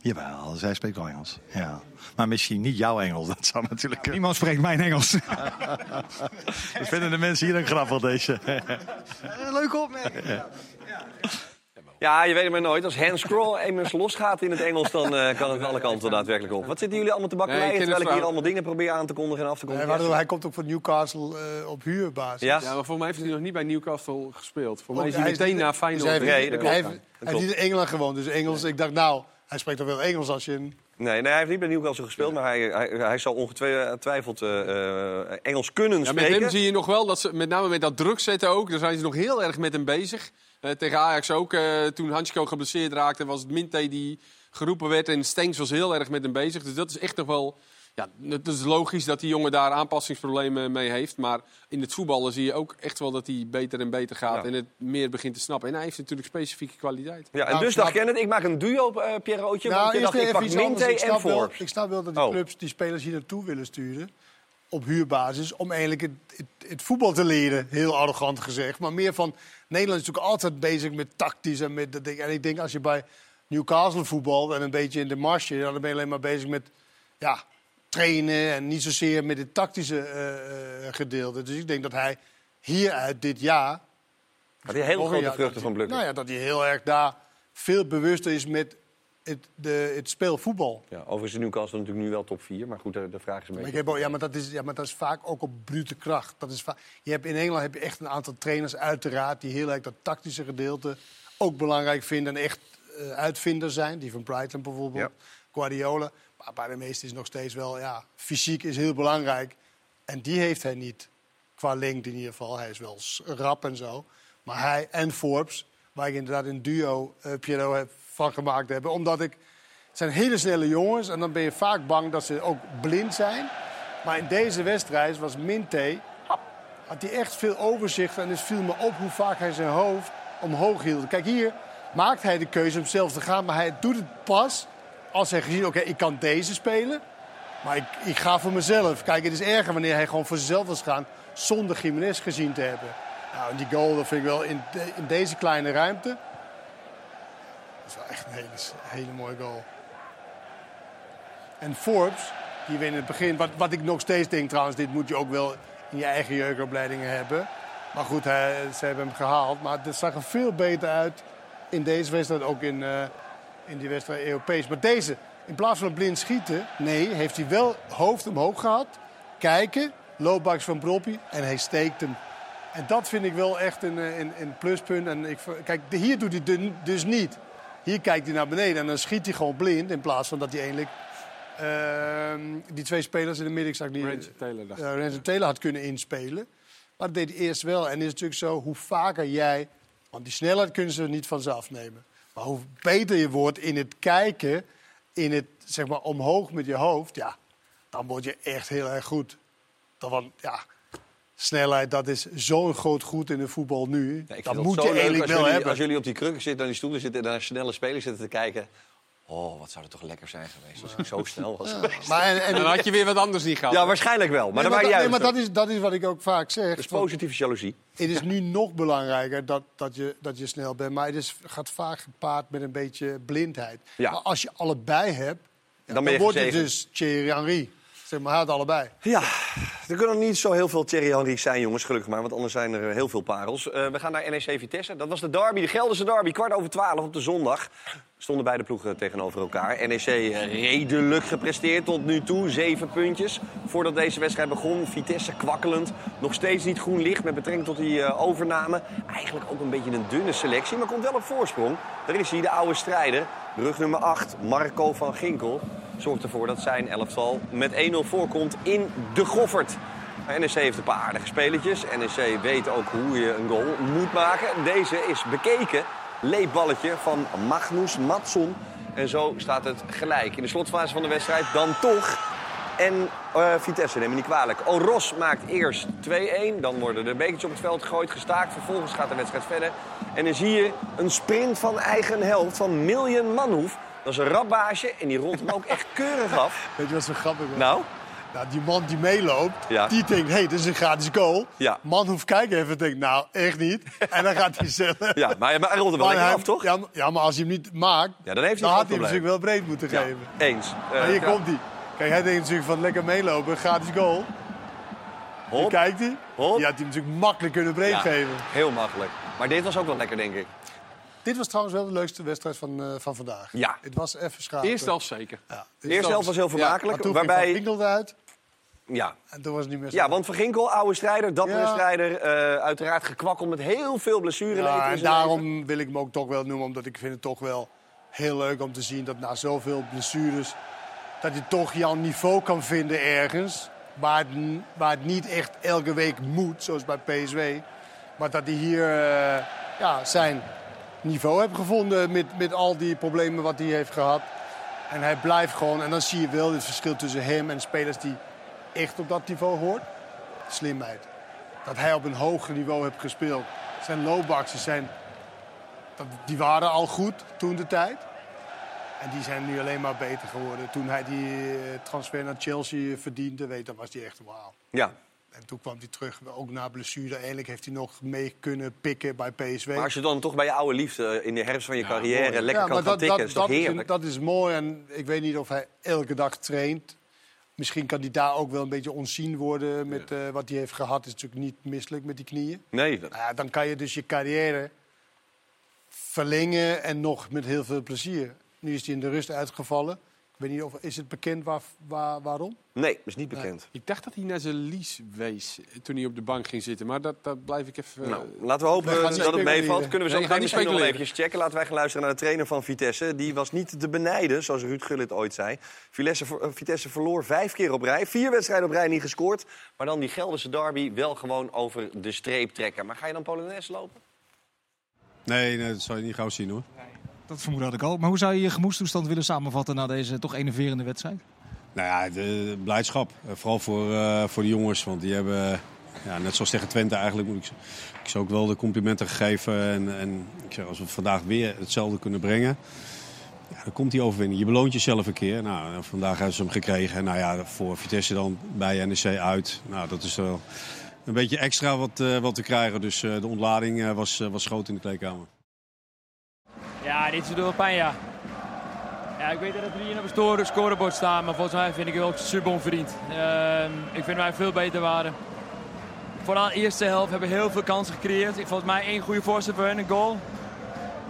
[SPEAKER 36] Jawel, zij spreekt wel Engels. Ja. Maar misschien niet jouw Engels, [laughs] dat zou natuurlijk...
[SPEAKER 37] Niemand spreekt mijn Engels.
[SPEAKER 36] Dat vinden de mensen hier ook grappig, deze.
[SPEAKER 37] Leuke opmerking.
[SPEAKER 3] Ja, je weet het maar nooit. Als Hans Scroll eenmaal losgaat in het Engels, dan eh, kan het alle kanten daadwerkelijk op. Wat zitten jullie allemaal te
[SPEAKER 5] Nee,
[SPEAKER 3] bakkeleien
[SPEAKER 5] ik ken
[SPEAKER 3] terwijl ik hier allemaal dingen probeer aan te kondigen en af te kondigen?
[SPEAKER 4] hij komt ook voor Newcastle eh, op huurbasis.
[SPEAKER 3] Ja?
[SPEAKER 5] Ja, maar voor mij heeft hij nog niet bij Newcastle gespeeld. Voor mij is hij
[SPEAKER 4] hij
[SPEAKER 5] meteen naar
[SPEAKER 4] dus
[SPEAKER 5] Feyenoord.
[SPEAKER 4] hij heeft-
[SPEAKER 3] Nee, dat klopt.
[SPEAKER 4] Hij heeft,
[SPEAKER 3] Dat
[SPEAKER 4] hij heeft niet in Engeland gewoond, dus Engels. Ik dacht, nou, hij spreekt toch wel Engels als je... Een,
[SPEAKER 3] Nee, nee, hij heeft niet bij Newcastle gespeeld, maar hij, hij, hij zal ongetwijfeld eh, Engels kunnen
[SPEAKER 5] Ja, met
[SPEAKER 3] spreken.
[SPEAKER 5] hem zie je nog wel, dat ze, met name met dat druk zetten ook, daar zijn ze nog heel erg met hem bezig. Eh, tegen Ajax ook, eh, toen Hansko geblesseerd raakte, was het Minte die geroepen werd. En Stenks was heel erg met hem bezig. Dus dat is echt nog wel... Ja, het is logisch dat die jongen daar aanpassingsproblemen mee heeft. Maar in het voetballen zie je ook echt wel dat hij beter en beter gaat.
[SPEAKER 3] Ja.
[SPEAKER 5] En het meer begint te snappen. En hij heeft natuurlijk specifieke kwaliteit.
[SPEAKER 3] Ja, en
[SPEAKER 4] Nou,
[SPEAKER 3] dus
[SPEAKER 4] snap-
[SPEAKER 3] dacht Kenneth, ik maak een duo, eh Pierre Roodje. want je
[SPEAKER 4] eerst
[SPEAKER 3] dacht, ik pak
[SPEAKER 4] iets anders.
[SPEAKER 3] Minte
[SPEAKER 4] Ik
[SPEAKER 3] en
[SPEAKER 4] snap, wel,
[SPEAKER 3] Forbes.
[SPEAKER 4] ik snap wel dat die
[SPEAKER 3] Oh.
[SPEAKER 4] clubs die spelers hier naartoe willen sturen. Op huurbasis. Om eigenlijk het, het, het voetbal te leren. Heel arrogant gezegd. Maar meer van... Nederland is natuurlijk altijd bezig met tactisch en met dat ding. En ik denk als je bij Newcastle voetbalt en een beetje in de marge... dan ben je alleen maar bezig met ja, trainen en niet zozeer met het tactische eh, eh, gedeelte. Dus ik denk dat hij hieruit dit jaar...
[SPEAKER 3] Had hij heel grote vruchten van plukken.
[SPEAKER 4] Nou ja, dat hij heel erg daar veel bewuster is met het, de, het speel voetbal.
[SPEAKER 3] Ja, overigens is Newcastle natuurlijk nu wel top 4, maar goed, de, de vraag is een
[SPEAKER 4] Maar,
[SPEAKER 3] beetje...
[SPEAKER 4] ik heb ja, maar, dat is, ja, maar dat is vaak ook op brute kracht. Dat is je hebt, in Engeland heb je echt een aantal trainers, uiteraard, die heel erg dat tactische gedeelte ook belangrijk vinden en echt eh uitvinders zijn. Die van Brighton bijvoorbeeld, Guardiola. Maar bij de meesten is nog steeds wel, ja, fysiek is heel belangrijk. En die heeft hij niet, qua lengte in ieder geval. Hij is wel rap en zo. Maar hij en Forbes, waar ik inderdaad een duo eh Piero heb van gemaakt hebben. Omdat ik het zijn hele snelle jongens en dan ben je vaak bang dat ze ook blind zijn. Maar in deze wedstrijd was Minte, had hij echt veel overzicht. En het viel me op hoe vaak hij zijn hoofd omhoog hield. Kijk, hier maakt hij de keuze om zelf te gaan. Maar hij doet het pas als hij gezien, oké, ik kan deze spelen. Maar ik, ik ga voor mezelf. Kijk, het is erger wanneer hij gewoon voor zichzelf was gaan zonder Jiménez gezien te hebben. Nou, die goal, dat vind ik wel in, in deze kleine ruimte. Dat is wel echt een hele, mooie goal. En Forbes, die we in het begin, wat, wat ik nog steeds denk trouwens, dit moet je ook wel in je eigen jeugdopleidingen hebben. Maar goed, hij, ze hebben hem gehaald. Maar het zag er veel beter uit in deze wedstrijd, ook in, eh, in die wedstrijd Europees. Maar deze, in plaats van blind schieten, nee, heeft hij wel hoofd omhoog gehad. Kijken, loopbaks van Proppie en hij steekt hem. En dat vind ik wel echt een, eh, een, een pluspunt. En ik, kijk, hier doet hij dus niet. Hier kijkt hij naar beneden en dan schiet hij gewoon blind. In plaats van dat hij eigenlijk ehm, die twee spelers in de midden, ik zag niet,
[SPEAKER 5] Range Taylor, dacht
[SPEAKER 4] Renzo Taylor had kunnen inspelen. Maar dat deed hij eerst wel. En het is natuurlijk zo, hoe vaker jij... Want die snelheid kunnen ze niet vanzelf nemen. Maar hoe beter je wordt in het kijken, in het zeg maar omhoog met je hoofd... ja, dan word je echt heel erg goed. Dan, want, ja, snelheid, dat is zo'n groot goed in het voetbal nu.
[SPEAKER 3] Ja, ik vind
[SPEAKER 4] dat moet je eigenlijk
[SPEAKER 3] als
[SPEAKER 4] wel
[SPEAKER 3] jullie,
[SPEAKER 4] hebben.
[SPEAKER 3] Als jullie op die krukken zitten, aan die stoelen zitten... en naar snelle spelers zitten te kijken... Oh, wat zou het toch lekker zijn geweest als ik zo snel was geweest.
[SPEAKER 4] Maar en- en-
[SPEAKER 5] Dan had je weer wat anders niet gehad.
[SPEAKER 3] Ja, waarschijnlijk wel. Maar
[SPEAKER 4] Nee, maar, dat, nee, maar dat, is, dat is wat ik ook vaak zeg.
[SPEAKER 3] Dat is positieve jaloezie.
[SPEAKER 4] Het is nu nog belangrijker dat, dat, je, dat je snel bent. Maar het is, gaat vaak gepaard met een beetje blindheid.
[SPEAKER 3] Ja.
[SPEAKER 4] Maar als je allebei hebt, ja,
[SPEAKER 3] Dan je
[SPEAKER 4] wordt het dus Thierry Henry. Zeg maar, had allebei.
[SPEAKER 3] Ja, er kunnen niet zo heel veel Thierry Henry zijn, jongens, gelukkig maar. Want anders zijn er heel veel parels. Eh, we gaan naar NEC Vitesse. Dat was de derby, de Gelderse derby. Kwart over twaalf op de zondag. Stonden beide ploegen tegenover elkaar. NEC eh, redelijk gepresteerd tot nu toe. Zeven puntjes. Voordat deze wedstrijd begon, Vitesse kwakkelend. Nog steeds niet groen licht met betrekking tot die eh, overname. Eigenlijk ook een beetje een dunne selectie, maar komt wel op voorsprong. Daar is hij, de oude strijder. Rug nummer 8, Marco van Ginkel. Zorgt ervoor dat zijn elftal met 1-0 voorkomt in de Goffert. NEC heeft een paar aardige spelertjes. NEC weet ook hoe je een goal moet maken. Deze is bekeken. Leepballetje van Magnus Matson. En zo staat het gelijk. In de slotfase van de wedstrijd dan toch en eh, Vitesse, neem me niet kwalijk. Oros maakt eerst 2-1. Dan worden de bekertjes op het veld gegooid, gestaakt. Vervolgens gaat de wedstrijd verder. En dan zie je een sprint van eigen helft van Miljan Manhoef. Dat is een rapbaasje en die rolt hem ook echt keurig af. [laughs]
[SPEAKER 4] Weet je wat zo grappig is?
[SPEAKER 3] Nou?
[SPEAKER 4] Nou, die man die meeloopt,
[SPEAKER 3] Ja.
[SPEAKER 4] die denkt, hé, hey, dit is een gratis goal.
[SPEAKER 3] Ja.
[SPEAKER 4] Man hoeft kijken even en denkt, nou, echt niet. En dan gaat hij zelf. [laughs]
[SPEAKER 3] Ja, maar hij- maar hij rolt hem wel lekker af, toch?
[SPEAKER 4] Ja, maar- ja, maar als hij hem niet maakt,
[SPEAKER 3] Ja, dan heeft hij
[SPEAKER 4] dan had hij hem natuurlijk wel breed moeten geven.
[SPEAKER 3] eens. Eh,
[SPEAKER 4] maar hier komt hij. Kijk, hij denkt natuurlijk van lekker meelopen, gratis goal.
[SPEAKER 3] Hop.
[SPEAKER 4] Hier kijkt hij.
[SPEAKER 3] Hop.
[SPEAKER 4] Die had hij natuurlijk makkelijk kunnen breed
[SPEAKER 3] Ja,
[SPEAKER 4] geven.
[SPEAKER 3] Heel makkelijk. Maar dit was ook wel lekker, denk ik.
[SPEAKER 4] Dit was trouwens wel de leukste wedstrijd van, eh, van vandaag.
[SPEAKER 3] Ja.
[SPEAKER 4] Het was even schapen.
[SPEAKER 5] Eerste helft zeker.
[SPEAKER 4] Ja.
[SPEAKER 3] De eerste helft was heel vermakelijk.
[SPEAKER 4] Ja, maar toen
[SPEAKER 3] waarbij...
[SPEAKER 4] Ginkel eruit
[SPEAKER 3] Ja.
[SPEAKER 4] en toen was het niet meer zo.
[SPEAKER 3] ja, want Van Ginkel, oude strijder, dappere
[SPEAKER 4] Ja.
[SPEAKER 3] strijder. eh, uiteraard gekwakkeld met heel veel blessureleed
[SPEAKER 4] Ja, en daarom
[SPEAKER 3] leven.
[SPEAKER 4] wil ik hem ook toch wel noemen, omdat ik vind het toch wel heel leuk om te zien dat na zoveel blessures, dat hij toch jouw niveau kan vinden ergens. Waar het, waar het niet echt elke week moet, zoals bij PSW. Maar dat hij hier eh, ja, zijn niveau heeft gevonden met, met al die problemen wat hij heeft gehad. En hij blijft gewoon, en dan zie je wel het verschil tussen hem en spelers die echt op dat niveau hoort. Slimheid. Dat hij op een hoger niveau heeft gespeeld. Zijn lowbacks zijn, die waren al goed toen de tijd. En die zijn nu alleen maar beter geworden. Toen hij die eh, transfer naar Chelsea verdiende, weet, dan was hij echt wauw.
[SPEAKER 3] Ja.
[SPEAKER 4] En toen kwam hij terug, ook na blessure. Eindelijk heeft hij nog mee kunnen pikken bij PSV.
[SPEAKER 3] Maar als je dan toch bij je oude liefde in de herfst van je carrière lekker
[SPEAKER 4] Ja,
[SPEAKER 3] kan
[SPEAKER 4] maar
[SPEAKER 3] gaan
[SPEAKER 4] dat,
[SPEAKER 3] tikken,
[SPEAKER 4] dat,
[SPEAKER 3] is toch
[SPEAKER 4] dat, is,
[SPEAKER 3] heerlijk?
[SPEAKER 4] dat is mooi. En ik weet niet of hij elke dag traint. Misschien kan hij daar ook wel een beetje onzien worden met eh, wat hij heeft gehad. is natuurlijk niet misselijk met die knieën.
[SPEAKER 3] Nee, dat-
[SPEAKER 4] dan kan je dus je carrière verlengen en nog met heel veel plezier. Nu is hij in de rust uitgevallen. Ik weet niet of is het bekend waar, waar, waarom?
[SPEAKER 3] nee, is niet bekend.
[SPEAKER 5] Ik dacht dat hij naar zijn lies wees toen hij op de bank ging zitten. Maar dat, dat blijf ik even...
[SPEAKER 3] Nou, laten we hopen
[SPEAKER 4] We
[SPEAKER 3] dat het meevalt. Kunnen we zo
[SPEAKER 5] Nee,
[SPEAKER 3] meteen
[SPEAKER 5] we gaan
[SPEAKER 3] misschien nog eventjes checken. Laten wij gaan luisteren naar de trainer van Vitesse. Die was niet te benijden, zoals Ruud Gullit ooit zei. Vitesse, eh, Vitesse verloor vijf keer op rij. Vier wedstrijden op rij niet gescoord. Maar dan die Gelderse derby wel gewoon over de streep trekken. Maar ga je dan Polonaise lopen?
[SPEAKER 38] Nee, nee, dat zou je niet gauw zien hoor.
[SPEAKER 39] Dat vermoed had ik al. Maar hoe zou je je gemoedstoestand willen samenvatten na deze toch enerverende wedstrijd?
[SPEAKER 38] Nou ja, blijdschap. Eh, Vooral voor, eh, voor de jongens. Want die hebben, ja, net zoals tegen Twente eigenlijk, moet ik, ik ze ook wel de complimenten gegeven. En, en ik zeg, als we vandaag weer hetzelfde kunnen brengen, ja, dan komt die overwinning. Je beloont jezelf een keer. Nou, vandaag hebben ze hem gekregen. En nou ja, voor Vitesse dan bij NEC uit. Nou, dat is wel een beetje extra wat, eh, wat te krijgen. Dus de ontlading was, was groot in de kleedkamer.
[SPEAKER 40] Ja, dit doet wel pijn, ja. Ik weet dat we hier op het scorebord staan, maar volgens mij vind ik het ook super onverdiend. Ehm, ik vind wij veel beter waren. Vooral de eerste helft hebben we heel veel kansen gecreëerd. Ik volgens mij één goede voorzet voor hun, een goal.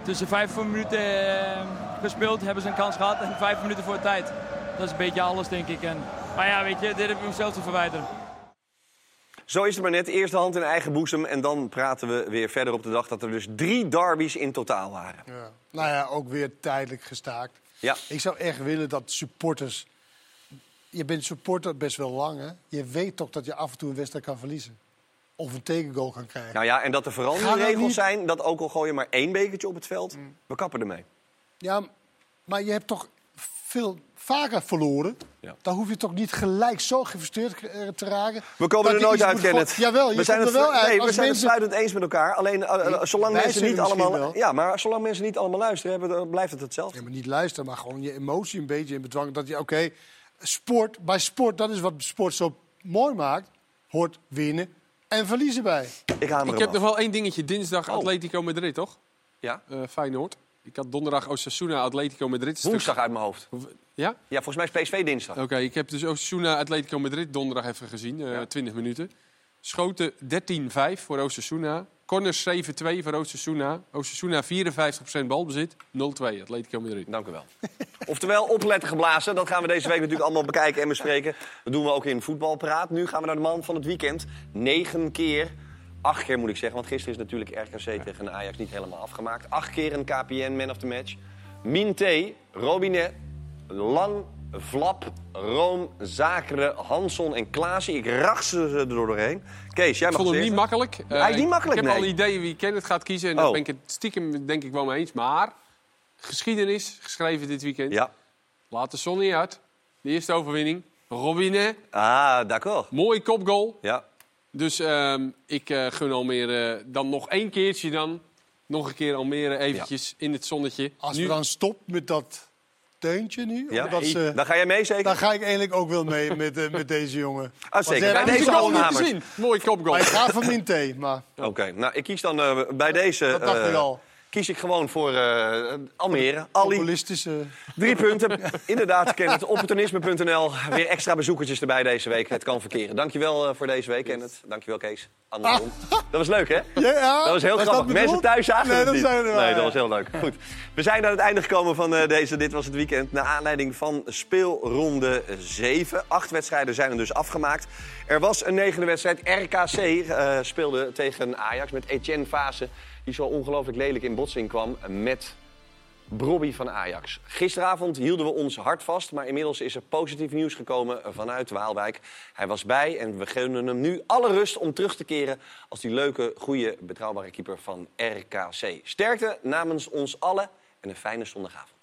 [SPEAKER 40] Tussen vijf minuten eh, gespeeld hebben ze een kans gehad en vijf minuten voor tijd. Dat is een beetje alles, denk ik. En, maar ja, weet je, dit heb ik mezelf te verwijteren.
[SPEAKER 3] Zo is het maar net. Eerste hand in eigen boezem. En dan praten we weer verder op de dag dat er dus drie derbies in totaal waren.
[SPEAKER 4] Ja. Nou ja, ook weer tijdelijk gestaakt.
[SPEAKER 3] Ja.
[SPEAKER 4] Ik zou echt willen dat supporters... Je bent supporter best wel lang, hè? Je weet toch dat je af en toe een wedstrijd kan verliezen. Of een tegengoal kan krijgen.
[SPEAKER 3] Nou ja, en dat er veranderregels zijn dat ook al gooi je maar één bekertje op het veld, we kappen ermee.
[SPEAKER 4] Ja, maar je hebt toch veel vaker verloren.
[SPEAKER 3] Ja.
[SPEAKER 4] Dan hoef je toch niet gelijk zo gefrustreerd eh, te raken.
[SPEAKER 3] We komen er nooit uit, Kenneth.
[SPEAKER 4] Jawel, je
[SPEAKER 3] we zijn het,
[SPEAKER 4] er wel uit.
[SPEAKER 3] Nee, we zijn
[SPEAKER 4] mensen...
[SPEAKER 3] het sluitend eens met elkaar. Alleen eh, eh, zolang
[SPEAKER 4] wij
[SPEAKER 3] mensen niet allemaal...
[SPEAKER 4] wel.
[SPEAKER 3] Ja, maar zolang mensen niet allemaal luisteren, hebben, dan blijft het hetzelfde.
[SPEAKER 4] Ja, maar niet luisteren, maar gewoon je emotie een beetje in bedwang. Dat je, oké, sport, bij sport, dat is wat sport zo mooi maakt. Hoort winnen en verliezen bij.
[SPEAKER 3] Ik haal
[SPEAKER 5] Ik heb nog wel één dingetje. Dinsdag
[SPEAKER 3] Oh.
[SPEAKER 5] Atletico Madrid, toch?
[SPEAKER 3] Ja.
[SPEAKER 5] Eh Feyenoord. Ik had donderdag Osasuna, Atletico Madrid.
[SPEAKER 3] Woensdag uit mijn hoofd.
[SPEAKER 5] Ja?
[SPEAKER 3] Ja, volgens mij is PSV dinsdag.
[SPEAKER 5] Oké, ik heb dus Osasuna, Atletico Madrid donderdag even gezien. eh 20 minuten. Schoten 13-5 voor Osasuna. Corners 7-2 voor Osasuna. Osasuna 54% balbezit. 0-2 Atletico Madrid.
[SPEAKER 3] Dank u wel. [laughs] Oftewel, opletten geblazen. Dat gaan we deze week natuurlijk allemaal bekijken en bespreken. Dat doen we ook in Voetbalpraat. Nu gaan we naar de man van het weekend. Negen keer, acht keer moet ik zeggen. Want gisteren is natuurlijk RKC tegen Ajax niet helemaal afgemaakt. Acht keer een KPN Man of the Match. Minté, Robinet, Lang, Vlap, Room, Zakeren, Hanson en Klaasie. Ik rach ze er doorheen. Kees, jij
[SPEAKER 5] Ik
[SPEAKER 3] mag
[SPEAKER 5] vond hem
[SPEAKER 3] als
[SPEAKER 5] niet makkelijk. Eh,
[SPEAKER 3] Hij is niet makkelijk,
[SPEAKER 5] Ik heb
[SPEAKER 3] nee.
[SPEAKER 5] al ideeën wie Kenneth gaat kiezen. En daar
[SPEAKER 3] Oh.
[SPEAKER 5] ben ik het stiekem denk ik wel mee eens. Maar geschiedenis geschreven dit weekend.
[SPEAKER 3] Ja.
[SPEAKER 5] Laat de zon niet uit. De eerste overwinning. Robinet.
[SPEAKER 3] Ah, d'accord.
[SPEAKER 5] Mooie kopgoal.
[SPEAKER 3] Ja.
[SPEAKER 5] Dus ehm, ik eh, gun Almere dan nog één keertje dan. Nog een keer Almere eventjes in het zonnetje.
[SPEAKER 4] Als
[SPEAKER 5] Nu-
[SPEAKER 4] we dan stop met dat teuntje nu...
[SPEAKER 3] Ja,
[SPEAKER 4] omdat ze-
[SPEAKER 3] dan ga jij mee zeker?
[SPEAKER 4] Dan ga ik eigenlijk ook wel mee met, eh, met deze jongen. [laughs]
[SPEAKER 3] Ah, zeker. Bij deze afhamers.
[SPEAKER 5] Mooi kopgoal.
[SPEAKER 4] Maar ik ga van min T, maar...
[SPEAKER 3] Oké, nou ik kies dan eh, bij deze...
[SPEAKER 4] Dat dacht
[SPEAKER 3] eh,
[SPEAKER 4] ik al.
[SPEAKER 3] Kies ik gewoon voor eh, Almere. Ali.
[SPEAKER 4] Populistische...
[SPEAKER 3] Drie punten. [laughs] Inderdaad, Kenneth. Opportunisme.nl. Weer extra bezoekertjes erbij deze week. Het kan verkeren. Dankjewel eh, voor deze week, Kenneth. Dankjewel, Kees. Andersom. Dat was leuk, hè?
[SPEAKER 4] Ja, ja.
[SPEAKER 3] Dat was heel
[SPEAKER 4] Was
[SPEAKER 3] grappig. Mensen thuis zagen
[SPEAKER 4] Nee,
[SPEAKER 3] het
[SPEAKER 4] dat
[SPEAKER 3] niet.
[SPEAKER 4] zijn wel,
[SPEAKER 3] nee, dat was heel leuk. Goed. We zijn aan het einde gekomen van eh, deze Dit Was Het Weekend. Naar aanleiding van speelronde 7. Acht wedstrijden zijn er dus afgemaakt. Er was een negende wedstrijd. RKC eh, speelde tegen Ajax met Etienne Fase die zo ongelooflijk lelijk in botsing kwam met Bobby van Ajax. Gisteravond hielden we ons hart vast, maar inmiddels is er positief nieuws gekomen vanuit Waalwijk. Hij was bij en we gunnen hem nu alle rust om terug te keren als die leuke, goede, betrouwbare keeper van RKC. Sterkte namens ons allen en een fijne zondagavond.